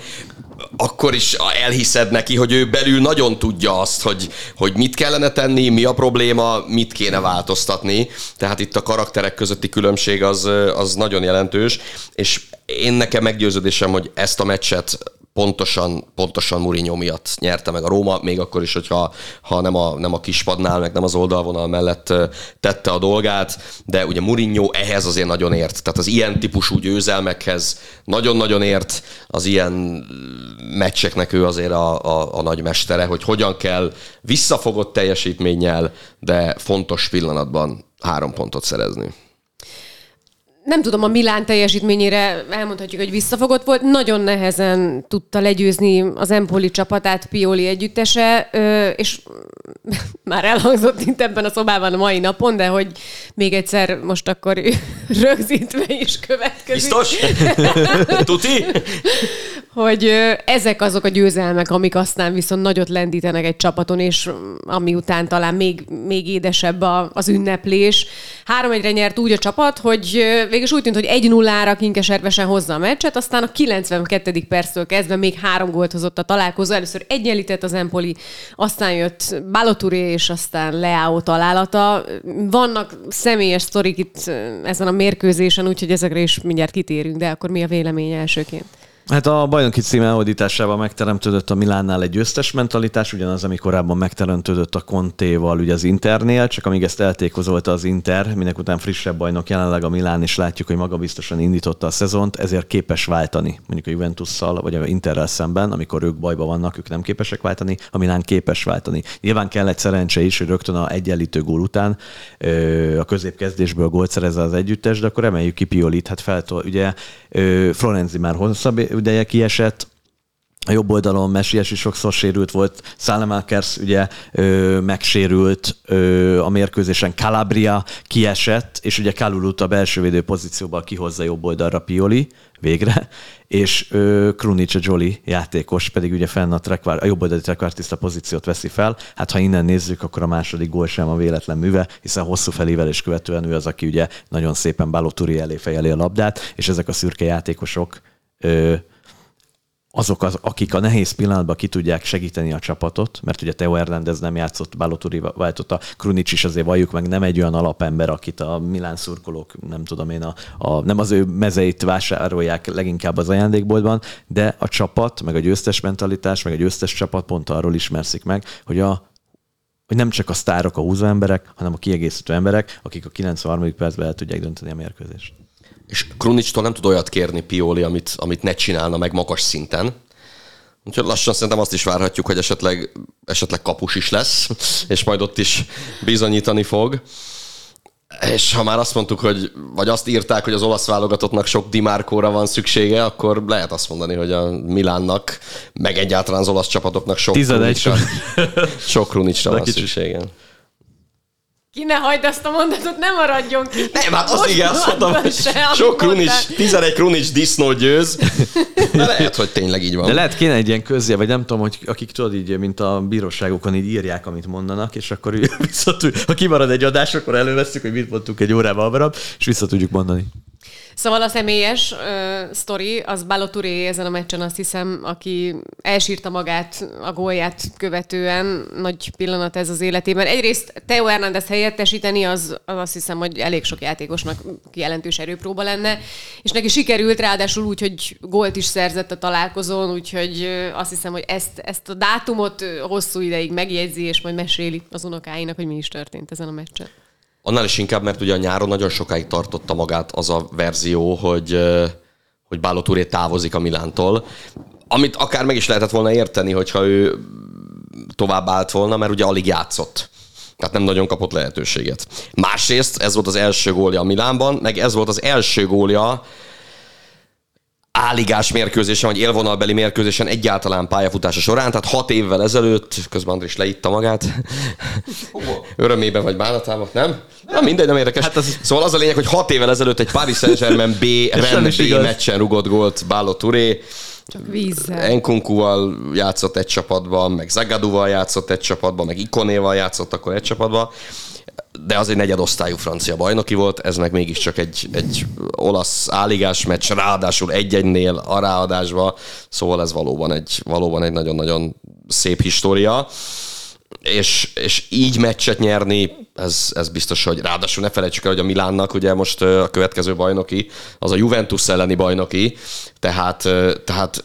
akkor is elhiszed neki, hogy ő belül nagyon tudja azt, hogy, hogy mit kellene tenni, mi a probléma, mit kéne változtatni. Tehát itt a karakterek közötti különbség az, az nagyon jelentős, és én nekem meggyőződésem, hogy ezt a meccset pontosan, pontosan Mourinho miatt nyerte meg a Róma, még akkor is, hogyha ha nem, a, nem a kispadnál, meg nem az oldalvonal mellett tette a dolgát, de ugye Mourinho ehhez azért nagyon ért. Tehát az ilyen típusú győzelmekhez nagyon-nagyon ért, az ilyen meccseknek ő azért a, a, a nagy mestere, hogy hogyan kell visszafogott teljesítménnyel, de fontos pillanatban három pontot szerezni nem tudom, a Milán teljesítményére elmondhatjuk, hogy visszafogott volt. Nagyon nehezen tudta legyőzni az Empoli csapatát Pioli együttese, és már elhangzott itt ebben a szobában a mai napon, de hogy még egyszer most akkor rögzítve is következik. Biztos? Tuti? hogy ezek azok a győzelmek, amik aztán viszont nagyot lendítenek egy csapaton, és ami után talán még, még édesebb a, az ünneplés. Három egyre nyert úgy a csapat, hogy végül úgy tűnt, hogy egy nullára kinkeservesen hozza a meccset, aztán a 92. perctől kezdve még három gólt hozott a találkozó. Először egyenlített az Empoli, aztán jött Baloturé, és aztán Leao találata. Vannak személyes sztorik itt ezen a mérkőzésen, úgyhogy ezekre is mindjárt kitérünk, de akkor mi a vélemény elsőként? Hát a bajnoki cím elhódításával megteremtődött a Milánnál egy győztes mentalitás, ugyanaz, ami korábban megteremtődött a Contéval, ugye az Internél, csak amíg ezt eltékozolta az Inter, minek után frissebb bajnok jelenleg a Milán, és látjuk, hogy magabiztosan indította a szezont, ezért képes váltani, mondjuk a Juventusszal, vagy a Interrel szemben, amikor ők bajba vannak, ők nem képesek váltani, a Milán képes váltani. Nyilván kell egy szerencse is, hogy rögtön a egyenlítő gól után a középkezdésből gólt szerezze az együttes, de akkor emeljük ki Piolit, hát feltol, ugye Florenzi már hosszabb ideje kiesett, a jobb oldalon Messias is sokszor sérült volt, Szálemákers ugye ö, megsérült ö, a mérkőzésen, Calabria kiesett, és ugye Kalulut a belső védő pozícióban kihozza jobb oldalra Pioli végre, és ö, Krunic a Jolly játékos pedig ugye fenn a, trekvár, a jobb oldali trekvártiszta pozíciót veszi fel. Hát ha innen nézzük, akkor a második gól sem a véletlen műve, hiszen hosszú felével és követően ő az, aki ugye nagyon szépen Baloturi elé fejeli a labdát, és ezek a szürke játékosok azok, az, akik a nehéz pillanatban ki tudják segíteni a csapatot, mert ugye Teo Hernández nem játszott, Baloturi váltotta, Krunic is azért valljuk meg, nem egy olyan alapember, akit a Milán szurkolók, nem tudom én, a, a, nem az ő mezeit vásárolják leginkább az ajándékboltban, de a csapat, meg a győztes mentalitás, meg a győztes csapat pont arról ismerszik meg, hogy a hogy nem csak a sztárok, a húzó emberek, hanem a kiegészítő emberek, akik a 93. percben el tudják dönteni a mérkőzést és Krunicstól nem tud olyat kérni Pioli, amit, amit ne csinálna meg magas szinten. Úgyhogy lassan szerintem azt is várhatjuk, hogy esetleg, esetleg kapus is lesz, és majd ott is bizonyítani fog. És ha már azt mondtuk, hogy, vagy azt írták, hogy az olasz válogatottnak sok Dimárkóra van szüksége, akkor lehet azt mondani, hogy a Milánnak, meg egyáltalán az olasz csapatoknak sok Krunicsra, sok Krunicsra van szüksége. Ki ne hagyd azt a mondatot, nem maradjon ki. Nem, hát az igen, azt mondtam, se, sok Krunic, mondtál. 11 Krunic disznó győz. De lehet, hogy tényleg így van. De lehet kéne egy ilyen közje, vagy nem tudom, hogy akik tudod így, mint a bíróságokon így írják, amit mondanak, és akkor így visszatud, ha kimarad egy adás, akkor előveszünk, hogy mit mondtunk egy órával hamarabb, és vissza tudjuk mondani. Szóval a személyes uh, sztori, az Baloturé ezen a meccsen azt hiszem, aki elsírta magát a gólját követően, nagy pillanat ez az életében. Egyrészt Teo Hernández helyettesíteni, az, az azt hiszem, hogy elég sok játékosnak jelentős erőpróba lenne, és neki sikerült, ráadásul úgy, hogy gólt is szerzett a találkozón, úgyhogy azt hiszem, hogy ezt, ezt a dátumot hosszú ideig megjegyzi, és majd meséli az unokáinak, hogy mi is történt ezen a meccsen. Annál is inkább, mert ugye a nyáron nagyon sokáig tartotta magát az a verzió, hogy, hogy Báló Touré távozik a Milántól, amit akár meg is lehetett volna érteni, hogyha ő tovább állt volna, mert ugye alig játszott. Tehát nem nagyon kapott lehetőséget. Másrészt ez volt az első gólja a Milánban, meg ez volt az első gólja áligás mérkőzésen, vagy élvonalbeli mérkőzésen egyáltalán pályafutása során, tehát hat évvel ezelőtt, közben Andris leitta magát, örömében vagy bánatában, nem? Nem, mindegy, nem érdekes. Hát az... Szóval az a lényeg, hogy hat évvel ezelőtt egy Paris Saint-Germain B, rend is B igaz. meccsen rugott gólt Báló Touré, Csak vízzel. Enkunkuval játszott egy csapatban, meg Zagaduval játszott egy csapatban, meg Ikonéval játszott akkor egy csapatban, de az egy negyedosztályú francia bajnoki volt, ez meg mégiscsak egy, egy olasz áligás meccs, ráadásul egy-egynél a ráadásba, szóval ez valóban egy, valóban egy nagyon-nagyon szép história. És, és így meccset nyerni, ez, ez biztos, hogy ráadásul ne felejtsük el, hogy a Milánnak ugye most a következő bajnoki, az a Juventus elleni bajnoki, tehát, tehát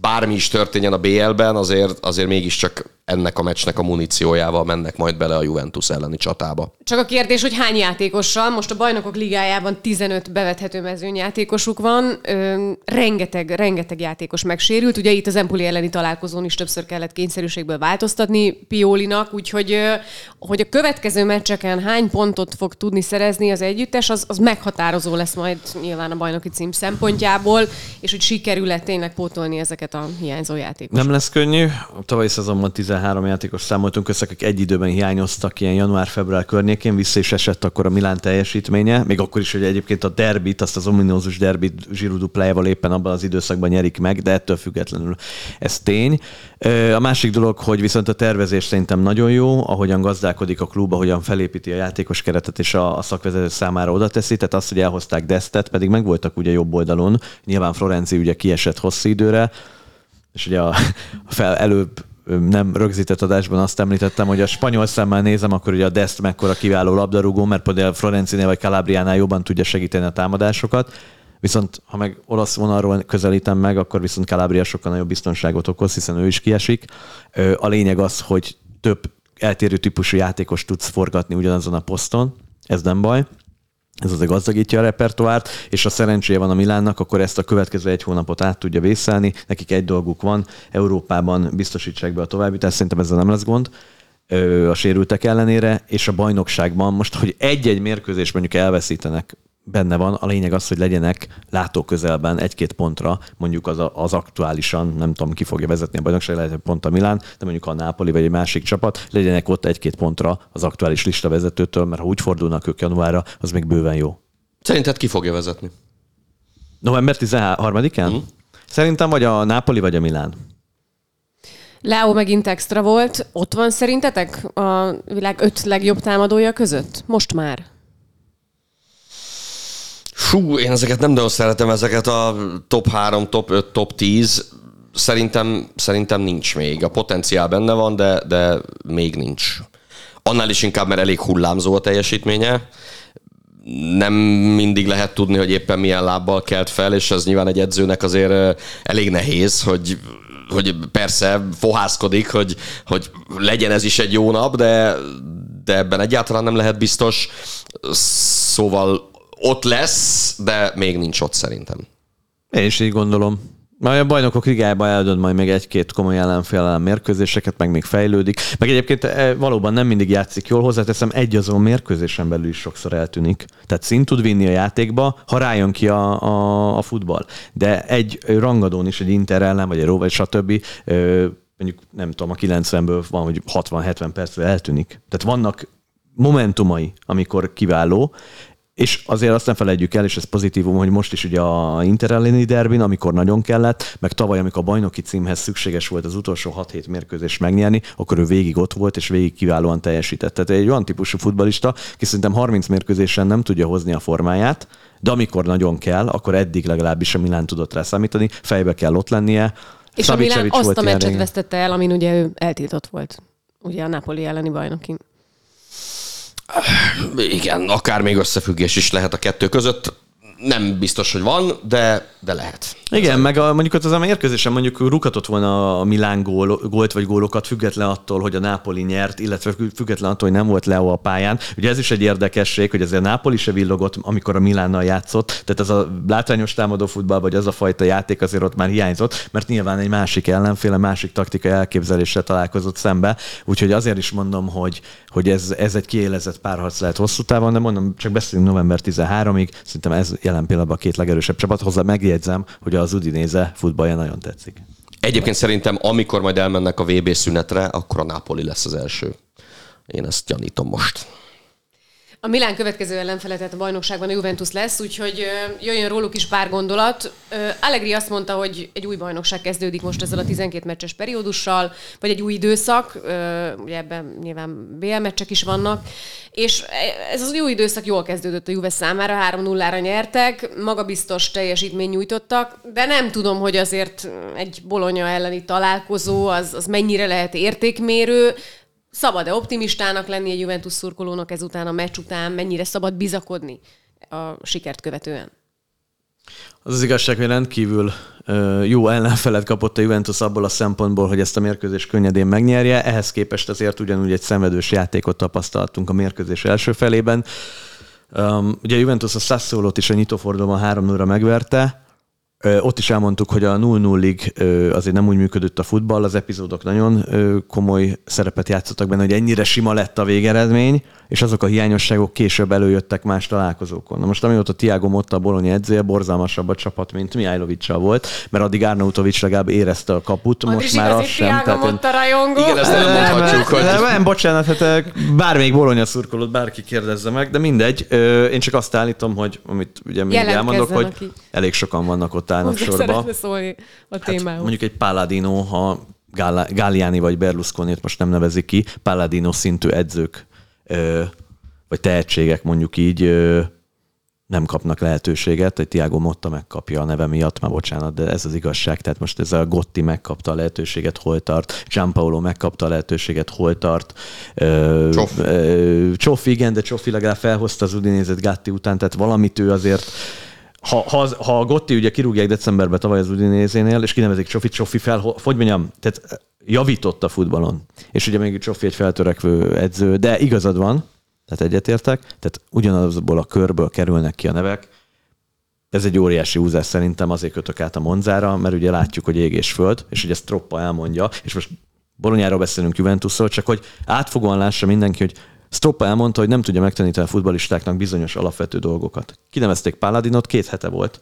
bármi is történjen a BL-ben, azért, azért mégiscsak ennek a meccsnek a muníciójával mennek majd bele a Juventus elleni csatába. Csak a kérdés, hogy hány játékossal, most a bajnokok ligájában 15 bevethető mezőnyjátékosuk van, ö, rengeteg, rengeteg játékos megsérült, ugye itt az Empoli elleni találkozón is többször kellett kényszerűségből változtatni Piolinak, úgyhogy ö, hogy a következő meccseken hány pontot fog tudni szerezni az együttes, az, az meghatározó lesz majd nyilván a bajnoki cím szempontjából, és hogy sikerül-e tényleg pótolni ezeket a hiányzó játékosokat. Nem lesz könnyű. A tavalyi szezonban 13 játékos számoltunk össze, akik egy időben hiányoztak ilyen január-február környékén, vissza is esett akkor a Milán teljesítménye, még akkor is, hogy egyébként a derbit, azt az ominózus derbit Giroud duplájával éppen abban az időszakban nyerik meg, de ettől függetlenül ez tény. A másik dolog, hogy viszont a tervezés szerintem nagyon jó, ahogyan gazdálkodik a klub, ahogyan felépíti a játékos keretet és a, a szakvezető számára oda teszi, tehát azt, hogy elhozták Destet, pedig megvoltak ugye jobb oldalon, nyilván Florenci ugye kiesett hosszú időre, és ugye a, fel, előbb nem rögzített adásban azt említettem, hogy a spanyol szemmel nézem, akkor ugye a Dest mekkora kiváló labdarúgó, mert például Florencinél vagy Calabriánál jobban tudja segíteni a támadásokat, viszont ha meg olasz vonalról közelítem meg, akkor viszont Calabria sokkal nagyobb biztonságot okoz, hiszen ő is kiesik. A lényeg az, hogy több eltérő típusú játékos tudsz forgatni ugyanazon a poszton, ez nem baj ez azért gazdagítja a repertoárt, és a szerencséje van a Milánnak, akkor ezt a következő egy hónapot át tudja vészelni. Nekik egy dolguk van, Európában biztosítsák be a továbbjutást, szerintem ezzel nem lesz gond a sérültek ellenére, és a bajnokságban most, hogy egy-egy mérkőzés mondjuk elveszítenek, benne van, a lényeg az, hogy legyenek látóközelben egy-két pontra, mondjuk az, a- az aktuálisan, nem tudom, ki fogja vezetni a bajnokság, lehet, hogy pont a Milán, de mondjuk a Nápoli vagy egy másik csapat, legyenek ott egy-két pontra az aktuális lista vezetőtől, mert ha úgy fordulnak ők januárra, az még bőven jó. Szerinted ki fogja vezetni? November 13-án? Mm. Szerintem vagy a Nápoli, vagy a Milán. Leo megint extra volt. Ott van szerintetek a világ öt legjobb támadója között? Most már. Fú, én ezeket nem nagyon szeretem, ezeket a top 3, top 5, top 10. Szerintem, szerintem nincs még. A potenciál benne van, de, de még nincs. Annál is inkább, mert elég hullámzó a teljesítménye. Nem mindig lehet tudni, hogy éppen milyen lábbal kelt fel, és ez nyilván egy edzőnek azért elég nehéz, hogy hogy persze fohászkodik, hogy, hogy legyen ez is egy jó nap, de, de ebben egyáltalán nem lehet biztos. Szóval ott lesz, de még nincs ott szerintem. Én is így gondolom. Majd a bajnokok ligájában eldönt majd még egy-két komoly ellenfél ellen mérkőzéseket, meg még fejlődik. Meg egyébként eh, valóban nem mindig játszik jól, hozzáteszem, egy azon mérkőzésen belül is sokszor eltűnik. Tehát szint tud vinni a játékba, ha rájön ki a, a, a futball. De egy rangadón is, egy Inter ellen, vagy egy Ró, vagy stb. mondjuk nem tudom, a 90-ből van, hogy 60-70 percre eltűnik. Tehát vannak momentumai, amikor kiváló, és azért azt nem felejtjük el, és ez pozitívum, hogy most is ugye a Inter elleni derbin, amikor nagyon kellett, meg tavaly, amikor a bajnoki címhez szükséges volt az utolsó 6-7 mérkőzést megnyerni, akkor ő végig ott volt, és végig kiválóan teljesített. Tehát egy olyan típusú futbalista, ki szerintem 30 mérkőzésen nem tudja hozni a formáját, de amikor nagyon kell, akkor eddig legalábbis a Milán tudott rá számítani, fejbe kell ott lennie. És a Milán azt a meccset vesztette el, amin ugye ő eltiltott volt. Ugye a Napoli elleni bajnokin. Igen, akár még összefüggés is lehet a kettő között nem biztos, hogy van, de, de lehet. Igen, meg a, mondjuk ott az a mérkőzésen mondjuk rukatott volna a Milán gól, gólt vagy gólokat, független attól, hogy a Nápoli nyert, illetve független attól, hogy nem volt Leo a pályán. Ugye ez is egy érdekesség, hogy azért Nápoli se villogott, amikor a Milánnal játszott, tehát ez a látványos támadó futball, vagy az a fajta játék azért ott már hiányzott, mert nyilván egy másik ellenféle, másik taktikai elképzeléssel találkozott szembe. Úgyhogy azért is mondom, hogy, hogy ez, ez egy kiélezett párharc lehet hosszú távon, de mondom, csak beszélünk november 13-ig, szerintem ez jelen pillanatban a két legerősebb csapat. Hozzá megjegyzem, hogy az Udinéze futballja nagyon tetszik. Egyébként szerintem, amikor majd elmennek a VB szünetre, akkor a Napoli lesz az első. Én ezt gyanítom most. A Milán következő ellenfele, tehát a bajnokságban a Juventus lesz, úgyhogy jöjjön róluk is pár gondolat. Allegri azt mondta, hogy egy új bajnokság kezdődik most ezzel a 12 meccses periódussal, vagy egy új időszak, ugye ebben nyilván BL meccsek is vannak, és ez az új időszak jól kezdődött a Juve számára, 3-0-ra nyertek, magabiztos teljesítmény nyújtottak, de nem tudom, hogy azért egy Bolonya elleni találkozó az, az mennyire lehet értékmérő, szabad-e optimistának lenni egy Juventus szurkolónak ezután a meccs után, mennyire szabad bizakodni a sikert követően? Az az igazság, hogy rendkívül jó ellenfelet kapott a Juventus abból a szempontból, hogy ezt a mérkőzést könnyedén megnyerje. Ehhez képest azért ugyanúgy egy szenvedős játékot tapasztaltunk a mérkőzés első felében. ugye Juventus a Sassuolo-t is a nyitófordulóban 3 0 megverte, ott is elmondtuk, hogy a 0-0-ig azért nem úgy működött a futball, az epizódok nagyon komoly szerepet játszottak benne, hogy ennyire sima lett a végeredmény, és azok a hiányosságok később előjöttek más találkozókon. Na most amióta Tiago Motta a Bologna edzője, borzalmasabb a csapat, mint Mihajlovicsal volt, mert addig Arnautovics legalább érezte a kaput, most Andris, már az sem. Tiago Motta rajongó. Igen, ezt nem mondhatjuk, hogy... Nem, nem, bocsánat, hát bármelyik Bologna szurkolót bárki kérdezze meg, de mindegy. Én csak azt állítom, hogy amit ugye mindig elmondok, hogy aki. elég sokan vannak ott állnak sorba. szólni a témához. Hát mondjuk egy Palladino, ha Galliani vagy berlusconi most nem nevezik ki, Palladino szintű edzők vagy tehetségek mondjuk így nem kapnak lehetőséget, egy Tiago Motta megkapja a neve miatt, már bocsánat, de ez az igazság. Tehát most ez a Gotti megkapta a lehetőséget, hol tart, Gianpaolo megkapta a lehetőséget, hol tart. Csoff. Csoff, igen, de Csoffi legalább felhozta az Udinézet Gatti után, tehát valamit ő azért ha, ha, ha a Gotti ugye kirúgják decemberben tavaly az Udinézénél, és kinevezik Csofi, Csofi fel, hogy mondjam, tehát javított a futballon. És ugye még Csofi egy feltörekvő edző, de igazad van, tehát egyetértek, tehát ugyanazból a körből kerülnek ki a nevek. Ez egy óriási úzás szerintem, azért kötök át a Monzára, mert ugye látjuk, hogy ég és föld, és ugye ezt Troppa elmondja, és most Bolonyáról beszélünk Juventusról, csak hogy átfogóan lássa mindenki, hogy Stroppa elmondta, hogy nem tudja megtanítani a futbalistáknak bizonyos alapvető dolgokat. Kinevezték Paladinot, két hete volt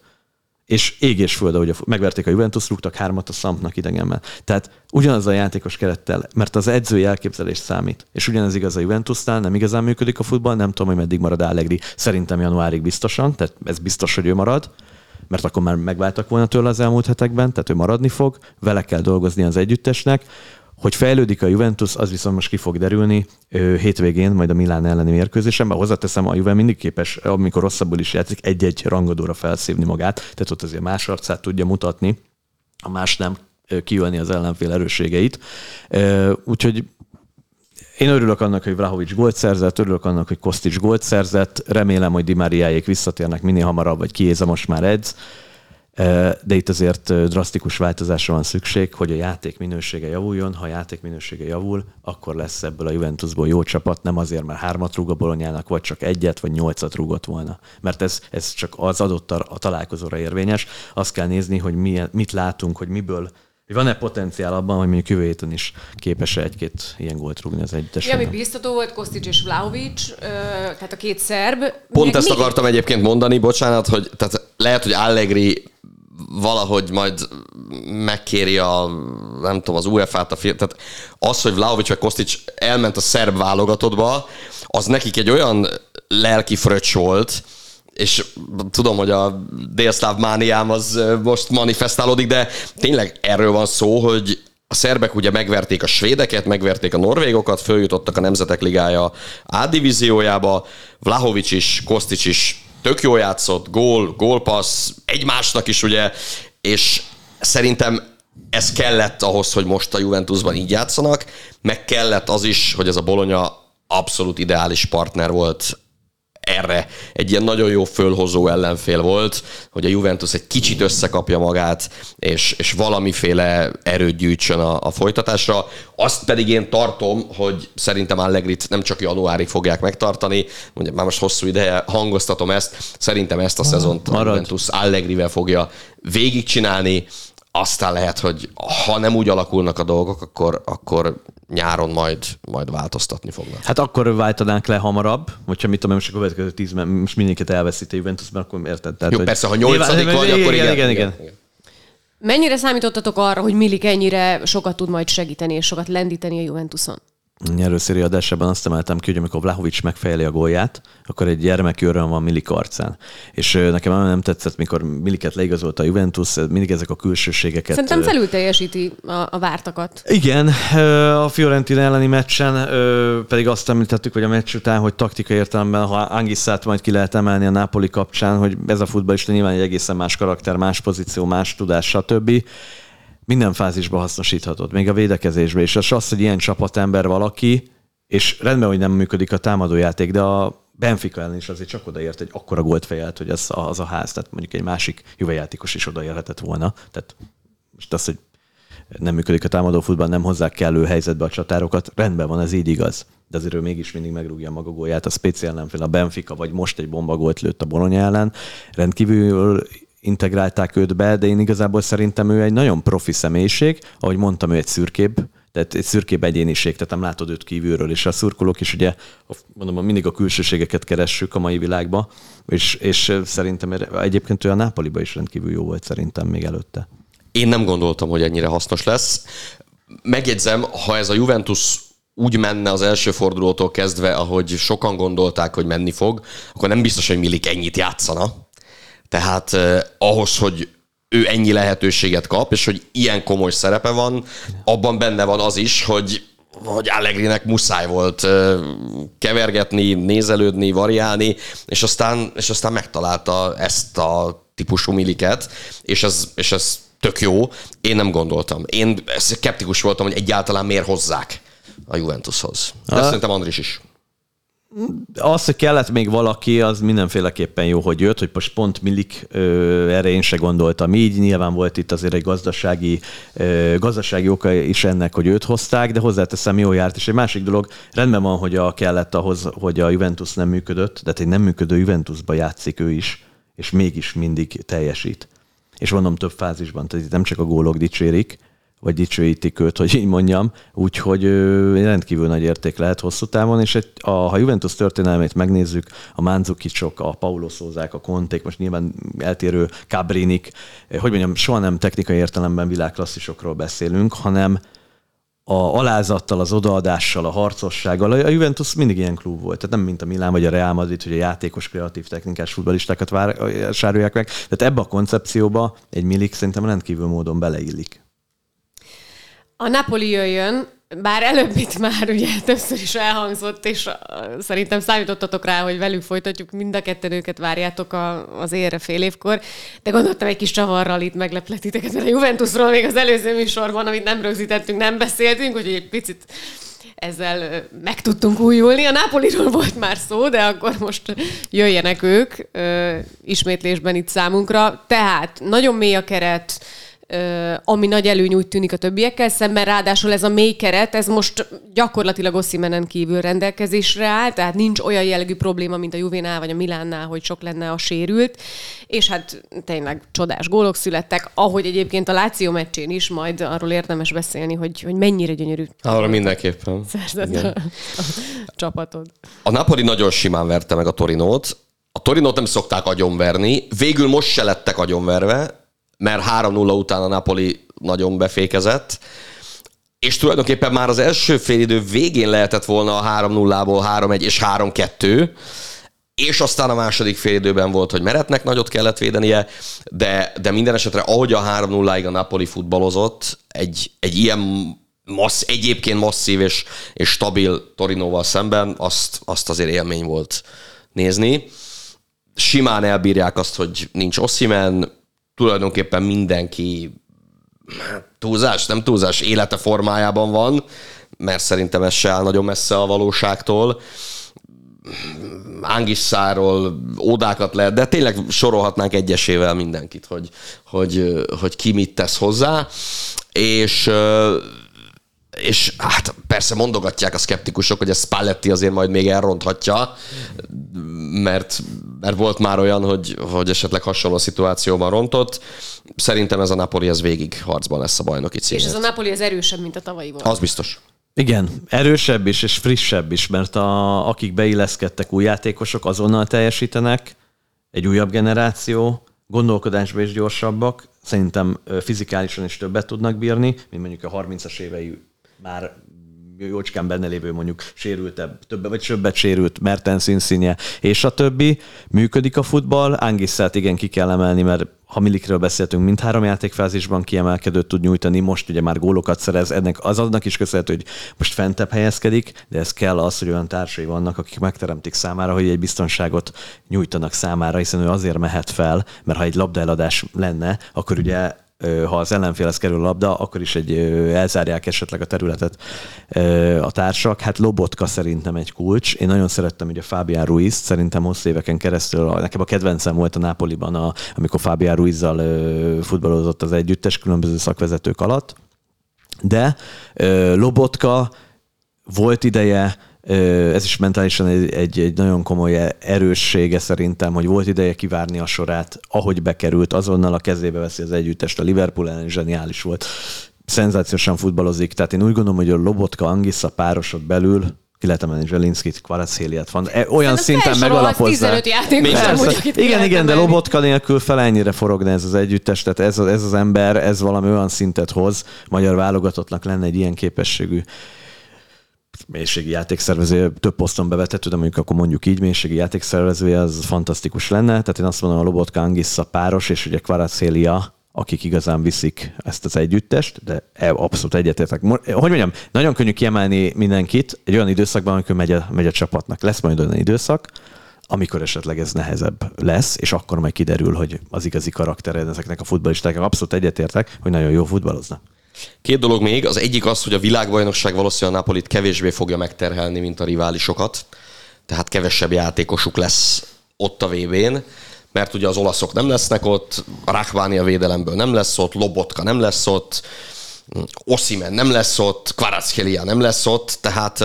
és ég és föld, ahogy megverték a Juventus, rúgtak hármat a Szampnak idegenben. Tehát ugyanaz a játékos kerettel, mert az edzői elképzelés számít. És ugyanez igaz a Juventusnál, nem igazán működik a futball, nem tudom, hogy meddig marad Allegri. Szerintem januárig biztosan, tehát ez biztos, hogy ő marad mert akkor már megváltak volna tőle az elmúlt hetekben, tehát ő maradni fog, vele kell dolgozni az együttesnek. Hogy fejlődik a Juventus, az viszont most ki fog derülni hétvégén, majd a Milán elleni mérkőzésen, mert hozzáteszem, a Juve mindig képes, amikor rosszabbul is játszik, egy-egy rangadóra felszívni magát, tehát ott azért más arcát tudja mutatni, a más nem kijönni az ellenfél erősségeit. Úgyhogy én örülök annak, hogy Vlahovics gólt szerzett, örülök annak, hogy Kostics gólt szerzett, remélem, hogy Di Mariáék visszatérnek minél hamarabb, vagy Kiéza most már edz de itt azért drasztikus változásra van szükség, hogy a játék minősége javuljon. Ha a játék minősége javul, akkor lesz ebből a Juventusból jó csapat, nem azért, mert hármat rúg a Bolonyának, vagy csak egyet, vagy nyolcat rúgott volna. Mert ez, ez csak az adott a, a találkozóra érvényes. Azt kell nézni, hogy milyen, mit látunk, hogy miből van-e potenciál abban, hogy mondjuk jövő héten is képes egy-két ilyen gólt rúgni az egyes. Ja, ami biztató volt, Kostic és Vlaovic, tehát a két szerb. Pont ezt akartam egyébként mondani, bocsánat, hogy tehát lehet, hogy Allegri valahogy majd megkéri a, nem tudom, az UEFA-t, a film, tehát az, hogy Vlaovic vagy Kostic elment a szerb válogatottba, az nekik egy olyan lelki fröccs volt, és tudom, hogy a délszláv mániám az most manifestálódik, de tényleg erről van szó, hogy a szerbek ugye megverték a svédeket, megverték a norvégokat, följutottak a Nemzetek Ligája A divíziójába, Vlahovics is, Kostics is tök jól játszott, gól, gólpassz, egymásnak is ugye, és szerintem ez kellett ahhoz, hogy most a Juventusban így játszanak, meg kellett az is, hogy ez a Bolonya abszolút ideális partner volt erre egy ilyen nagyon jó fölhozó ellenfél volt, hogy a Juventus egy kicsit összekapja magát, és, és valamiféle erőt gyűjtsön a, a folytatásra. Azt pedig én tartom, hogy szerintem Allegrit nem csak januárig fogják megtartani, mondja, már most hosszú ideje hangoztatom ezt, szerintem ezt a szezont a Juventus Allegrivel fogja végigcsinálni, aztán lehet, hogy ha nem úgy alakulnak a dolgok, akkor, akkor nyáron majd, majd változtatni fognak. Hát akkor váltanánk le hamarabb, hogyha mit tudom, most a következő tíz, most mindenkit elveszít a Juventusban, akkor érted? Tehát, Jó, hogy persze, ha nyolcadik vagy, akkor igen. igen, igen. igen. Mennyire számítottatok arra, hogy Milik ennyire sokat tud majd segíteni és sokat lendíteni a Juventuson? Nyerőszéri adásában azt emeltem ki, hogy amikor Vlahovics megfejeli a gólját, akkor egy gyermeki öröm van Milik arcán. És nekem nem tetszett, mikor Miliket leigazolta a Juventus, mindig ezek a külsőségeket. Szerintem felül teljesíti a, a vártakat. Igen, a Fiorentina elleni meccsen pedig azt említettük, hogy a meccs után, hogy taktika értelemben, ha Angiszát majd ki lehet emelni a Napoli kapcsán, hogy ez a futballista nyilván egy egészen más karakter, más pozíció, más tudás, stb minden fázisban hasznosíthatod, még a védekezésben is. És az, hogy ilyen csapatember valaki, és rendben, hogy nem működik a támadójáték, de a Benfica ellen is azért csak odaért egy akkora gólt fejelt, hogy ez az a ház, tehát mondjuk egy másik játékos is odaérhetett volna. Tehát most az, hogy nem működik a támadó futball, nem hozzák kellő helyzetbe a csatárokat, rendben van, ez így igaz. De azért ő mégis mindig megrúgja maga gólját. A speciál nem fél a Benfica, vagy most egy bomba gólt lőtt a Bologna ellen. Rendkívül integrálták őt be, de én igazából szerintem ő egy nagyon profi személyiség, ahogy mondtam, ő egy szürkébb, tehát egy szürkébb egyéniség, tehát nem látod őt kívülről, és a szurkolók is ugye, mondom, mindig a külsőségeket keressük a mai világba, és, és szerintem egyébként ő a Nápoliba is rendkívül jó volt szerintem még előtte. Én nem gondoltam, hogy ennyire hasznos lesz. Megjegyzem, ha ez a Juventus úgy menne az első fordulótól kezdve, ahogy sokan gondolták, hogy menni fog, akkor nem biztos, hogy Milik ennyit játszana. Tehát eh, ahhoz, hogy ő ennyi lehetőséget kap, és hogy ilyen komoly szerepe van, abban benne van az is, hogy hogy Allegrinek muszáj volt kevergetni, nézelődni, variálni, és aztán, és aztán megtalálta ezt a típusú miliket, és ez, és ez tök jó. Én nem gondoltam. Én szkeptikus voltam, hogy egyáltalán miért hozzák a Juventushoz. De ah. szerintem Andris is az, hogy kellett még valaki, az mindenféleképpen jó, hogy jött, hogy most pont Milik ö, erre én se gondoltam így. Nyilván volt itt azért egy gazdasági, ö, gazdasági oka is ennek, hogy őt hozták, de hozzáteszem, jó járt. És egy másik dolog, rendben van, hogy a kellett ahhoz, hogy a Juventus nem működött, de egy nem működő Juventusba játszik ő is, és mégis mindig teljesít. És mondom, több fázisban, tehát nem csak a gólok dicsérik, vagy dicsőítik őt, hogy így mondjam, úgyhogy rendkívül nagy érték lehet hosszú távon, és egy, a, ha Juventus történelmét megnézzük, a Manzukicsok, a Paulo Szózák, a Konték, most nyilván eltérő Cabrinik, hogy mondjam, soha nem technikai értelemben világklasszisokról beszélünk, hanem a alázattal, az odaadással, a harcossággal. A Juventus mindig ilyen klub volt, tehát nem mint a Milán vagy a Real Madrid, hogy a játékos, kreatív, technikás futballistákat vásárolják meg. Tehát ebbe a koncepcióba egy Milik szerintem rendkívül módon beleillik. A Napoli jöjjön, bár előbb itt már ugye többször is elhangzott, és szerintem számítottatok rá, hogy velük folytatjuk, mind a ketten őket várjátok a, az érre fél évkor, de gondoltam egy kis csavarral itt megleplek titeket, mert a Juventusról még az előző műsorban, amit nem rögzítettünk, nem beszéltünk, úgyhogy egy picit ezzel meg tudtunk újulni. A Napoliról volt már szó, de akkor most jöjjenek ők ismétlésben itt számunkra. Tehát nagyon mély a keret, ami nagy előny úgy tűnik a többiekkel szemben, ráadásul ez a mély keret, ez most gyakorlatilag Oszimenen kívül rendelkezésre áll, tehát nincs olyan jellegű probléma, mint a Juvénál vagy a Milánnál, hogy sok lenne a sérült, és hát tényleg csodás gólok születtek, ahogy egyébként a Láció meccsén is, majd arról érdemes beszélni, hogy, hogy mennyire gyönyörű. Arra mindenképpen. Szerzett a, a csapatod. A Napoli nagyon simán verte meg a Torinót, a Torinót nem szokták agyonverni, végül most se lettek agyonverve, mert 3-0 után a Napoli nagyon befékezett. és tulajdonképpen már az első félidő végén lehetett volna a 3-0-ból 3-1 és 3-2, és aztán a második félidőben volt, hogy meretnek nagyot kellett védenie, de, de minden esetre ahogy a 3-0-ig a Napoli futballozott, egy, egy ilyen massz, egyébként masszív és, és stabil Torinóval szemben, azt, azt azért élmény volt nézni. Simán elbírják azt, hogy nincs Ossimen, tulajdonképpen mindenki hát, túlzás, nem túlzás, élete formájában van, mert szerintem ez se áll nagyon messze a valóságtól. Angisszáról ódákat lehet, de tényleg sorolhatnánk egyesével mindenkit, hogy, hogy, hogy ki mit tesz hozzá, és és hát persze mondogatják a szkeptikusok, hogy a Spalletti azért majd még elronthatja, mert, mert volt már olyan, hogy, hogy esetleg hasonló szituációban rontott. Szerintem ez a Napoli ez végig harcban lesz a bajnoki címért. És ez a Napoli az erősebb, mint a tavalyi volt. Az biztos. Igen, erősebb is és frissebb is, mert a, akik beilleszkedtek új játékosok, azonnal teljesítenek, egy újabb generáció, gondolkodásban is gyorsabbak, szerintem fizikálisan is többet tudnak bírni, mint mondjuk a 30-as évei már jócskán benne lévő mondjuk sérültebb, többet vagy többet sérült Mertens Insigne, és a többi. Működik a futball, Angisszát igen ki kell emelni, mert ha Milikről beszéltünk, mindhárom játékfázisban kiemelkedőt tud nyújtani, most ugye már gólokat szerez, ennek az adnak is köszönhető, hogy most fentebb helyezkedik, de ez kell az, hogy olyan társai vannak, akik megteremtik számára, hogy egy biztonságot nyújtanak számára, hiszen ő azért mehet fel, mert ha egy labdaeladás lenne, akkor ugye ha az ellenfélhez kerül a labda, akkor is egy elzárják esetleg a területet a társak. Hát Lobotka szerintem egy kulcs. Én nagyon szerettem ugye Fábián Ruiz, szerintem hosszú éveken keresztül, nekem a kedvencem volt a Nápoliban, a, amikor Fábián Ruizzal futballozott az együttes különböző szakvezetők alatt. De Lobotka volt ideje, ez is mentálisan egy, egy, egy nagyon komoly erőssége szerintem, hogy volt ideje kivárni a sorát, ahogy bekerült, azonnal a kezébe veszi az együttest, a Liverpool ellen zseniális volt. Szenzációsan futballozik, tehát én úgy gondolom, hogy a Lobotka Angissa párosod belül ki lehet emelni Zselinszkit, Kvarachéliát van. E, olyan szinten megalapozza. 15 játékos Igen, igen, de Lobotka nélkül fel ennyire forogna ez az együttes, tehát ez, ez az ember, ez valami olyan szintet hoz, magyar válogatottnak lenne egy ilyen képességű mélységi játékszervező több poszton bevethető, de mondjuk akkor mondjuk így mélységi játékszervezője, az fantasztikus lenne. Tehát én azt mondom, a Lobotka Angissa páros, és ugye Kvaracélia, akik igazán viszik ezt az együttest, de e, abszolút egyetértek. Hogy mondjam, nagyon könnyű kiemelni mindenkit egy olyan időszakban, amikor megy a, megy a csapatnak. Lesz majd olyan időszak, amikor esetleg ez nehezebb lesz, és akkor majd kiderül, hogy az igazi karaktere ezeknek a futballistáknak. Abszolút egyetértek, hogy nagyon jó futballoznak. Két dolog még. Az egyik az, hogy a világbajnokság valószínűleg a Napolit kevésbé fogja megterhelni, mint a riválisokat. Tehát kevesebb játékosuk lesz ott a VB-n, mert ugye az olaszok nem lesznek ott, Rachvánia védelemből nem lesz ott, Lobotka nem lesz ott, Osimen nem lesz ott, Kvaratskhelia nem lesz ott, tehát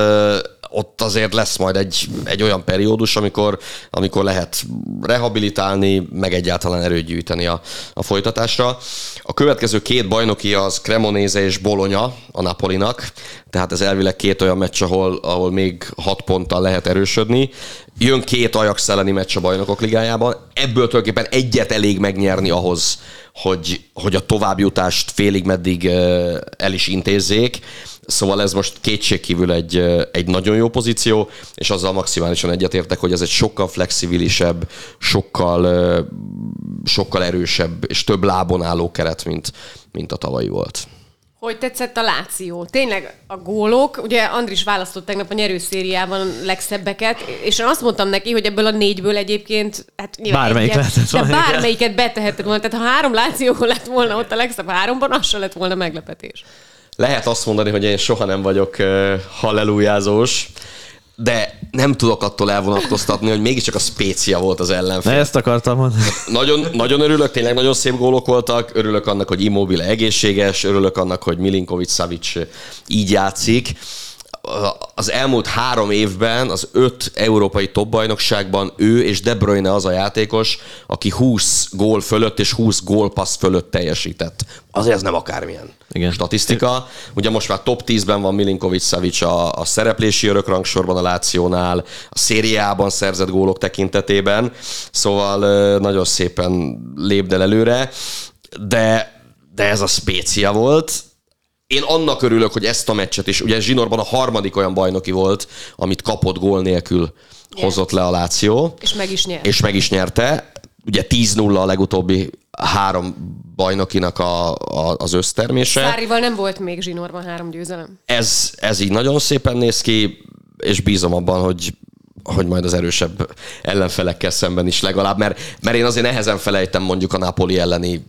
ott azért lesz majd egy, egy olyan periódus, amikor, amikor lehet rehabilitálni, meg egyáltalán erőt gyűjteni a, a folytatásra. A következő két bajnoki az Cremonese és Bologna a Napolinak, tehát ez elvileg két olyan meccs, ahol, ahol még hat ponttal lehet erősödni. Jön két Ajax elleni meccs a bajnokok ligájában, ebből tulajdonképpen egyet elég megnyerni ahhoz, hogy, hogy a továbbjutást félig meddig el is intézzék. Szóval ez most kétségkívül egy, egy nagyon jó pozíció, és azzal maximálisan egyetértek, hogy ez egy sokkal flexibilisebb, sokkal, sokkal erősebb és több lábon álló keret, mint, mint a tavalyi volt. Hogy tetszett a Láció? Tényleg a gólok, ugye Andris választott tegnap a nyerőszériában legszebbeket, és én azt mondtam neki, hogy ebből a négyből egyébként, hát Bármelyik egyet, lehetett volna. bármelyiket betehetett volna. Tehát ha három Láció lett volna ott a legszebb háromban, az se lett volna meglepetés. Lehet azt mondani, hogy én soha nem vagyok hallelujázós, de nem tudok attól elvonatkoztatni, hogy mégiscsak a Spécia volt az ellenfél. Ne ezt akartam mondani. Nagyon, nagyon örülök, tényleg nagyon szép gólok voltak, örülök annak, hogy Immobile egészséges, örülök annak, hogy Milinkovic Savic így játszik az elmúlt három évben az öt európai topbajnokságban ő és De Bruyne az a játékos, aki 20 gól fölött és 20 gólpassz fölött teljesített. Azért ez nem akármilyen Igen. statisztika. Ugye most már top 10-ben van Milinkovic Savic a, a szereplési örökrangsorban a Lációnál, a szériában szerzett gólok tekintetében, szóval nagyon szépen lépdel előre, de, de ez a spécia volt, én annak örülök, hogy ezt a meccset is, ugye Zsinorban a harmadik olyan bajnoki volt, amit kapott gól nélkül hozott le a Láció. És meg is nyert. És meg is nyerte. Ugye 10-0 a legutóbbi három bajnokinak a, a, az össztermése. Szárival nem volt még zsinórban három győzelem. Ez, ez így nagyon szépen néz ki, és bízom abban, hogy hogy majd az erősebb ellenfelekkel szemben is legalább, mert, mert én azért nehezen felejtem mondjuk a Napoli elleni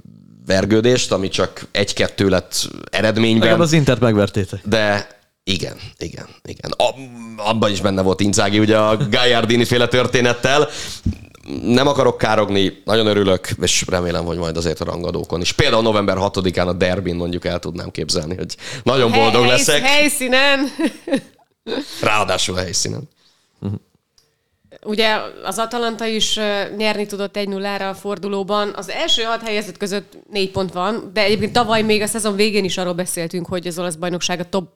vergődést, ami csak egy-kettő lett eredményben. Legalább az Intert megvertétek. De igen, igen, igen. A, abban is benne volt Inzági, ugye a Gagliardini féle történettel. Nem akarok károgni, nagyon örülök, és remélem, hogy majd azért a rangadókon is. Például november 6-án a derbin mondjuk el tudnám képzelni, hogy nagyon boldog Hely- leszek. Helyszínen. Ráadásul a helyszínen. Ugye az Atalanta is nyerni tudott 1-0-ra a fordulóban. Az első hat helyezett között négy pont van, de egyébként tavaly még a szezon végén is arról beszéltünk, hogy az olasz bajnokság a top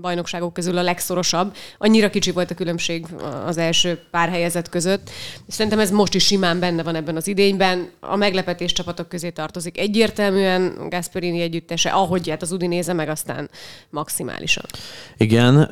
bajnokságok közül a legszorosabb. Annyira kicsi volt a különbség az első pár helyezett között. Szerintem ez most is simán benne van ebben az idényben. A meglepetés csapatok közé tartozik egyértelműen Gasperini együttese, ahogy hát az Udinéze meg aztán maximálisan. Igen,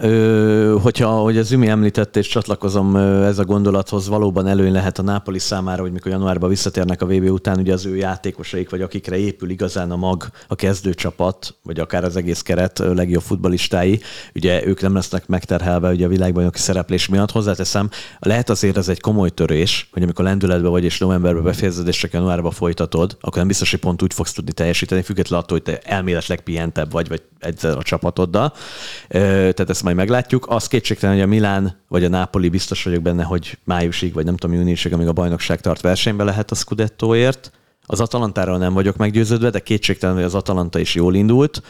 hogyha, hogy az Ümi említett, és csatlakozom ez a gondolathoz, valóban előny lehet a Nápoli számára, hogy mikor januárban visszatérnek a VB után, ugye az ő játékosaik, vagy akikre épül igazán a mag, a kezdőcsapat, vagy akár az egész keret legjobb futbalistái, ugye ők nem lesznek megterhelve ugye a világbajnoki szereplés miatt. Hozzáteszem, lehet azért ez egy komoly törés, hogy amikor lendületben vagy és novemberben befejezed, és csak januárban folytatod, akkor nem biztos, hogy pont úgy fogsz tudni teljesíteni, függetlenül attól, hogy te elméletileg pihentebb vagy, vagy egyszer a csapatoddal. Tehát ezt majd meglátjuk. Az kétségtelen, hogy a Milán vagy a Napoli biztos vagyok benne, hogy májusig, vagy nem tudom, júniusig, amíg a bajnokság tart versenybe lehet a Scudettoért. Az Atalantáról nem vagyok meggyőződve, de kétségtelen, hogy az Atalanta is jól indult.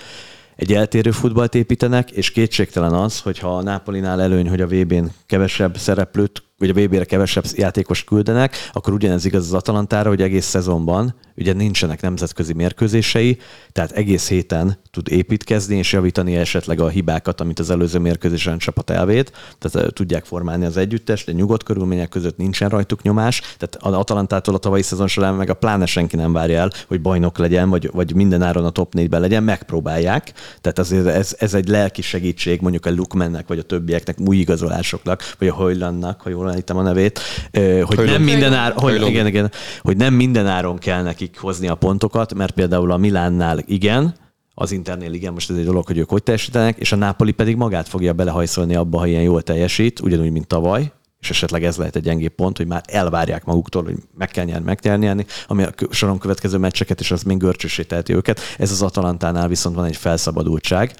Egy eltérő futballt építenek, és kétségtelen az, hogyha a Nápolinál előny, hogy a VB-n kevesebb szereplőt, vagy a VB-re kevesebb játékos küldenek, akkor ugyanez igaz az Atalantára, hogy egész szezonban ugye nincsenek nemzetközi mérkőzései, tehát egész héten tud építkezni és javítani esetleg a hibákat, amit az előző mérkőzésen csapat elvét, tehát eh, tudják formálni az együttest, de nyugodt körülmények között nincsen rajtuk nyomás, tehát az Atalantától a tavalyi szezon során meg a pláne senki nem várja el, hogy bajnok legyen, vagy, vagy minden áron a top 4-ben legyen, megpróbálják, tehát azért ez, ez egy lelki segítség mondjuk a Lukmennek, vagy a többieknek, új igazolásoknak, vagy a Hojlannak, ha jól említem a nevét, hogy nem Hojlund. minden áron, hogy, igen, igen, hogy nem minden áron kell nekik hozni a pontokat, mert például a Milánnál igen, az Internél igen, most ez egy dolog, hogy ők hogy teljesítenek, és a Napoli pedig magát fogja belehajszolni abba, ha ilyen jól teljesít, ugyanúgy, mint tavaly, és esetleg ez lehet egy gyengébb pont, hogy már elvárják maguktól, hogy meg kell nyerni, meg kell nyerni, ami a soron következő meccseket, és az még görcsösé teheti őket. Ez az Atalantánál viszont van egy felszabadultság.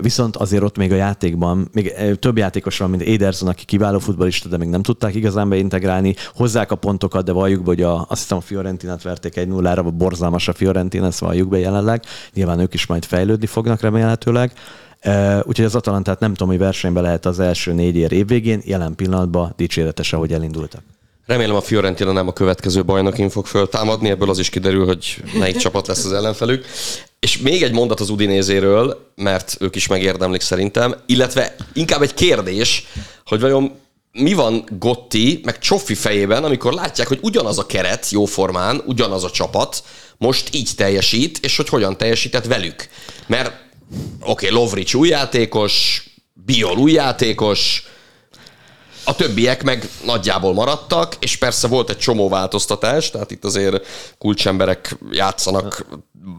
Viszont azért ott még a játékban, még több játékos van, mint Ederson, aki kiváló futbalista, de még nem tudták igazán beintegrálni. Hozzák a pontokat, de valljuk hogy a, azt hiszem a Fiorentinát verték egy nullára, borzalmas a Fiorentina, ezt valljuk be jelenleg. Nyilván ők is majd fejlődni fognak remélhetőleg. Úgyhogy az Atalantát nem tudom, hogy versenybe lehet az első négy ér évvégén, jelen pillanatban dicséretes, ahogy elindultak. Remélem a Fiorentina nem a következő bajnokin fog föltámadni, ebből az is kiderül, hogy melyik csapat lesz az ellenfelük. És még egy mondat az Udinézéről, mert ők is megérdemlik szerintem, illetve inkább egy kérdés, hogy vajon mi van Gotti, meg Csoffi fejében, amikor látják, hogy ugyanaz a keret jóformán, ugyanaz a csapat most így teljesít, és hogy hogyan teljesített velük. Mert oké, okay, Lovric új játékos, Biol új játékos, a többiek meg nagyjából maradtak, és persze volt egy csomó változtatás, tehát itt azért kulcsemberek játszanak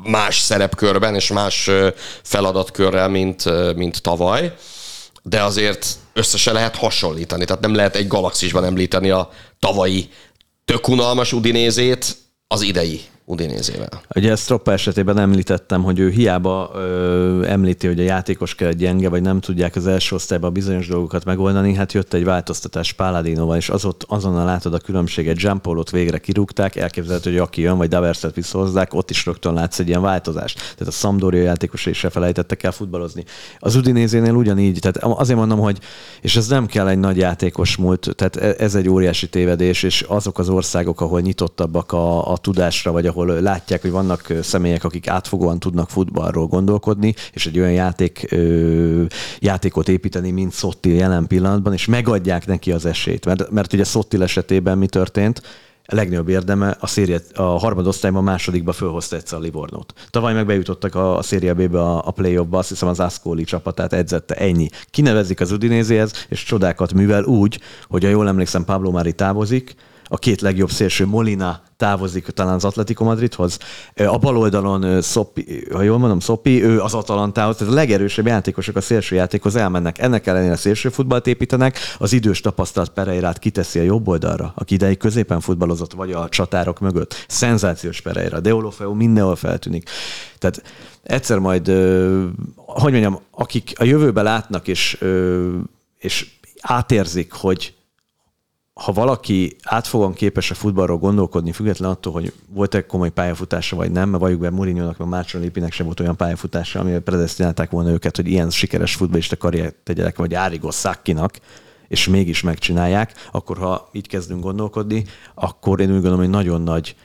más szerepkörben és más feladatkörrel, mint, mint tavaly, de azért össze se lehet hasonlítani, tehát nem lehet egy galaxisban említeni a tavalyi tök unalmas Udinézét az idei Udinézével. Ugye ezt Stroppa esetében említettem, hogy ő hiába ö, említi, hogy a játékos kell gyenge, vagy nem tudják az első osztályban bizonyos dolgokat megoldani, hát jött egy változtatás Páladinóval, és az ott azonnal látod a különbséget, Giampolot végre kirúgták, elképzelhető, hogy aki jön, vagy Daverset visszahozzák, ott is rögtön látsz egy ilyen változást. Tehát a Sampdoria játékosai se felejtettek el futballozni. Az Udinézénél ugyanígy, tehát azért mondom, hogy, és ez nem kell egy nagy játékos múlt, tehát e- ez egy óriási tévedés, és azok az országok, ahol nyitottabbak a, a tudásra, vagy ahol látják, hogy vannak személyek, akik átfogóan tudnak futballról gondolkodni, és egy olyan játék, játékot építeni, mint Szotti jelen pillanatban, és megadják neki az esélyt. Mert, mert ugye Szotti esetében mi történt? a legnagyobb érdeme a, szériát, a harmadosztályban másodikba fölhozta egyszer a Livornót. Tavaly meg bejutottak a, a Széria B-be a, a play-offba, azt hiszem az Ascoli csapatát edzette, ennyi. Kinevezik az Udinézéhez, és csodákat művel úgy, hogy ha jól emlékszem, Pablo Mari távozik, a két legjobb szélső Molina távozik talán az Atletico Madridhoz. A bal oldalon Szopi, ha jól mondom, Szopi, ő az Atalantához, tehát a legerősebb játékosok a szélső játékhoz elmennek. Ennek ellenére szélső futballt építenek, az idős tapasztalat Pereirát kiteszi a jobb oldalra, aki ideig középen futballozott, vagy a csatárok mögött. Szenzációs Pereira, Deolofeo mindenhol feltűnik. Tehát egyszer majd, hogy mondjam, akik a jövőbe látnak és, és átérzik, hogy ha valaki átfogóan képes a futballról gondolkodni, független attól, hogy volt-e komoly pályafutása vagy nem, mert valljuk be Mourinho-nak, mert Márcson Lipinek sem volt olyan pályafutása, amivel predestinálták volna őket, hogy ilyen sikeres futballista karriert tegyenek, vagy Árigo Szakkinak, és mégis megcsinálják, akkor ha így kezdünk gondolkodni, akkor én úgy gondolom, hogy nagyon nagy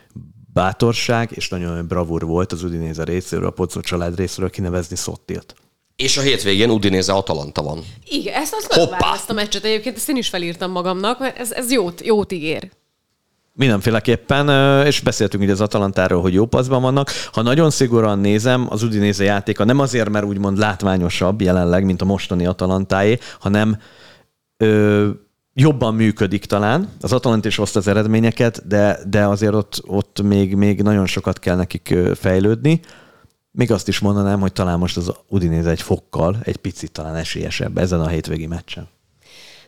bátorság és nagyon nagy bravúr volt az Udinéze részéről, a Pozzó család részéről kinevezni Szottilt. És a hétvégén Udinéze Atalanta van. Igen, ezt azt Hoppá. ezt a meccset egyébként, ezt én is felírtam magamnak, mert ez, ez jót, jót ígér. Mindenféleképpen, és beszéltünk ugye az Atalantáról, hogy jó paszban vannak. Ha nagyon szigorúan nézem, az Udinéze játéka nem azért, mert úgymond látványosabb jelenleg, mint a mostani Atalantáé, hanem ö, jobban működik talán. Az Atalant is hozta az eredményeket, de, de azért ott, ott még, még nagyon sokat kell nekik fejlődni. Még azt is mondanám, hogy talán most az Udinese egy fokkal, egy picit talán esélyesebb ezen a hétvégi meccsen.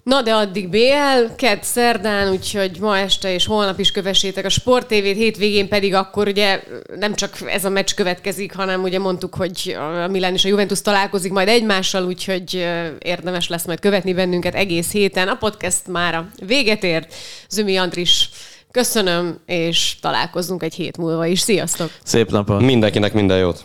Na de addig BL, kedd szerdán, úgyhogy ma este és holnap is kövessétek a Sport TV-t, hétvégén pedig akkor ugye nem csak ez a meccs következik, hanem ugye mondtuk, hogy a Milan és a Juventus találkozik majd egymással, úgyhogy érdemes lesz majd követni bennünket egész héten. A podcast már a véget ért. Zümi Andris, köszönöm, és találkozunk egy hét múlva is. Sziasztok! Szép napot! Mindenkinek minden jót!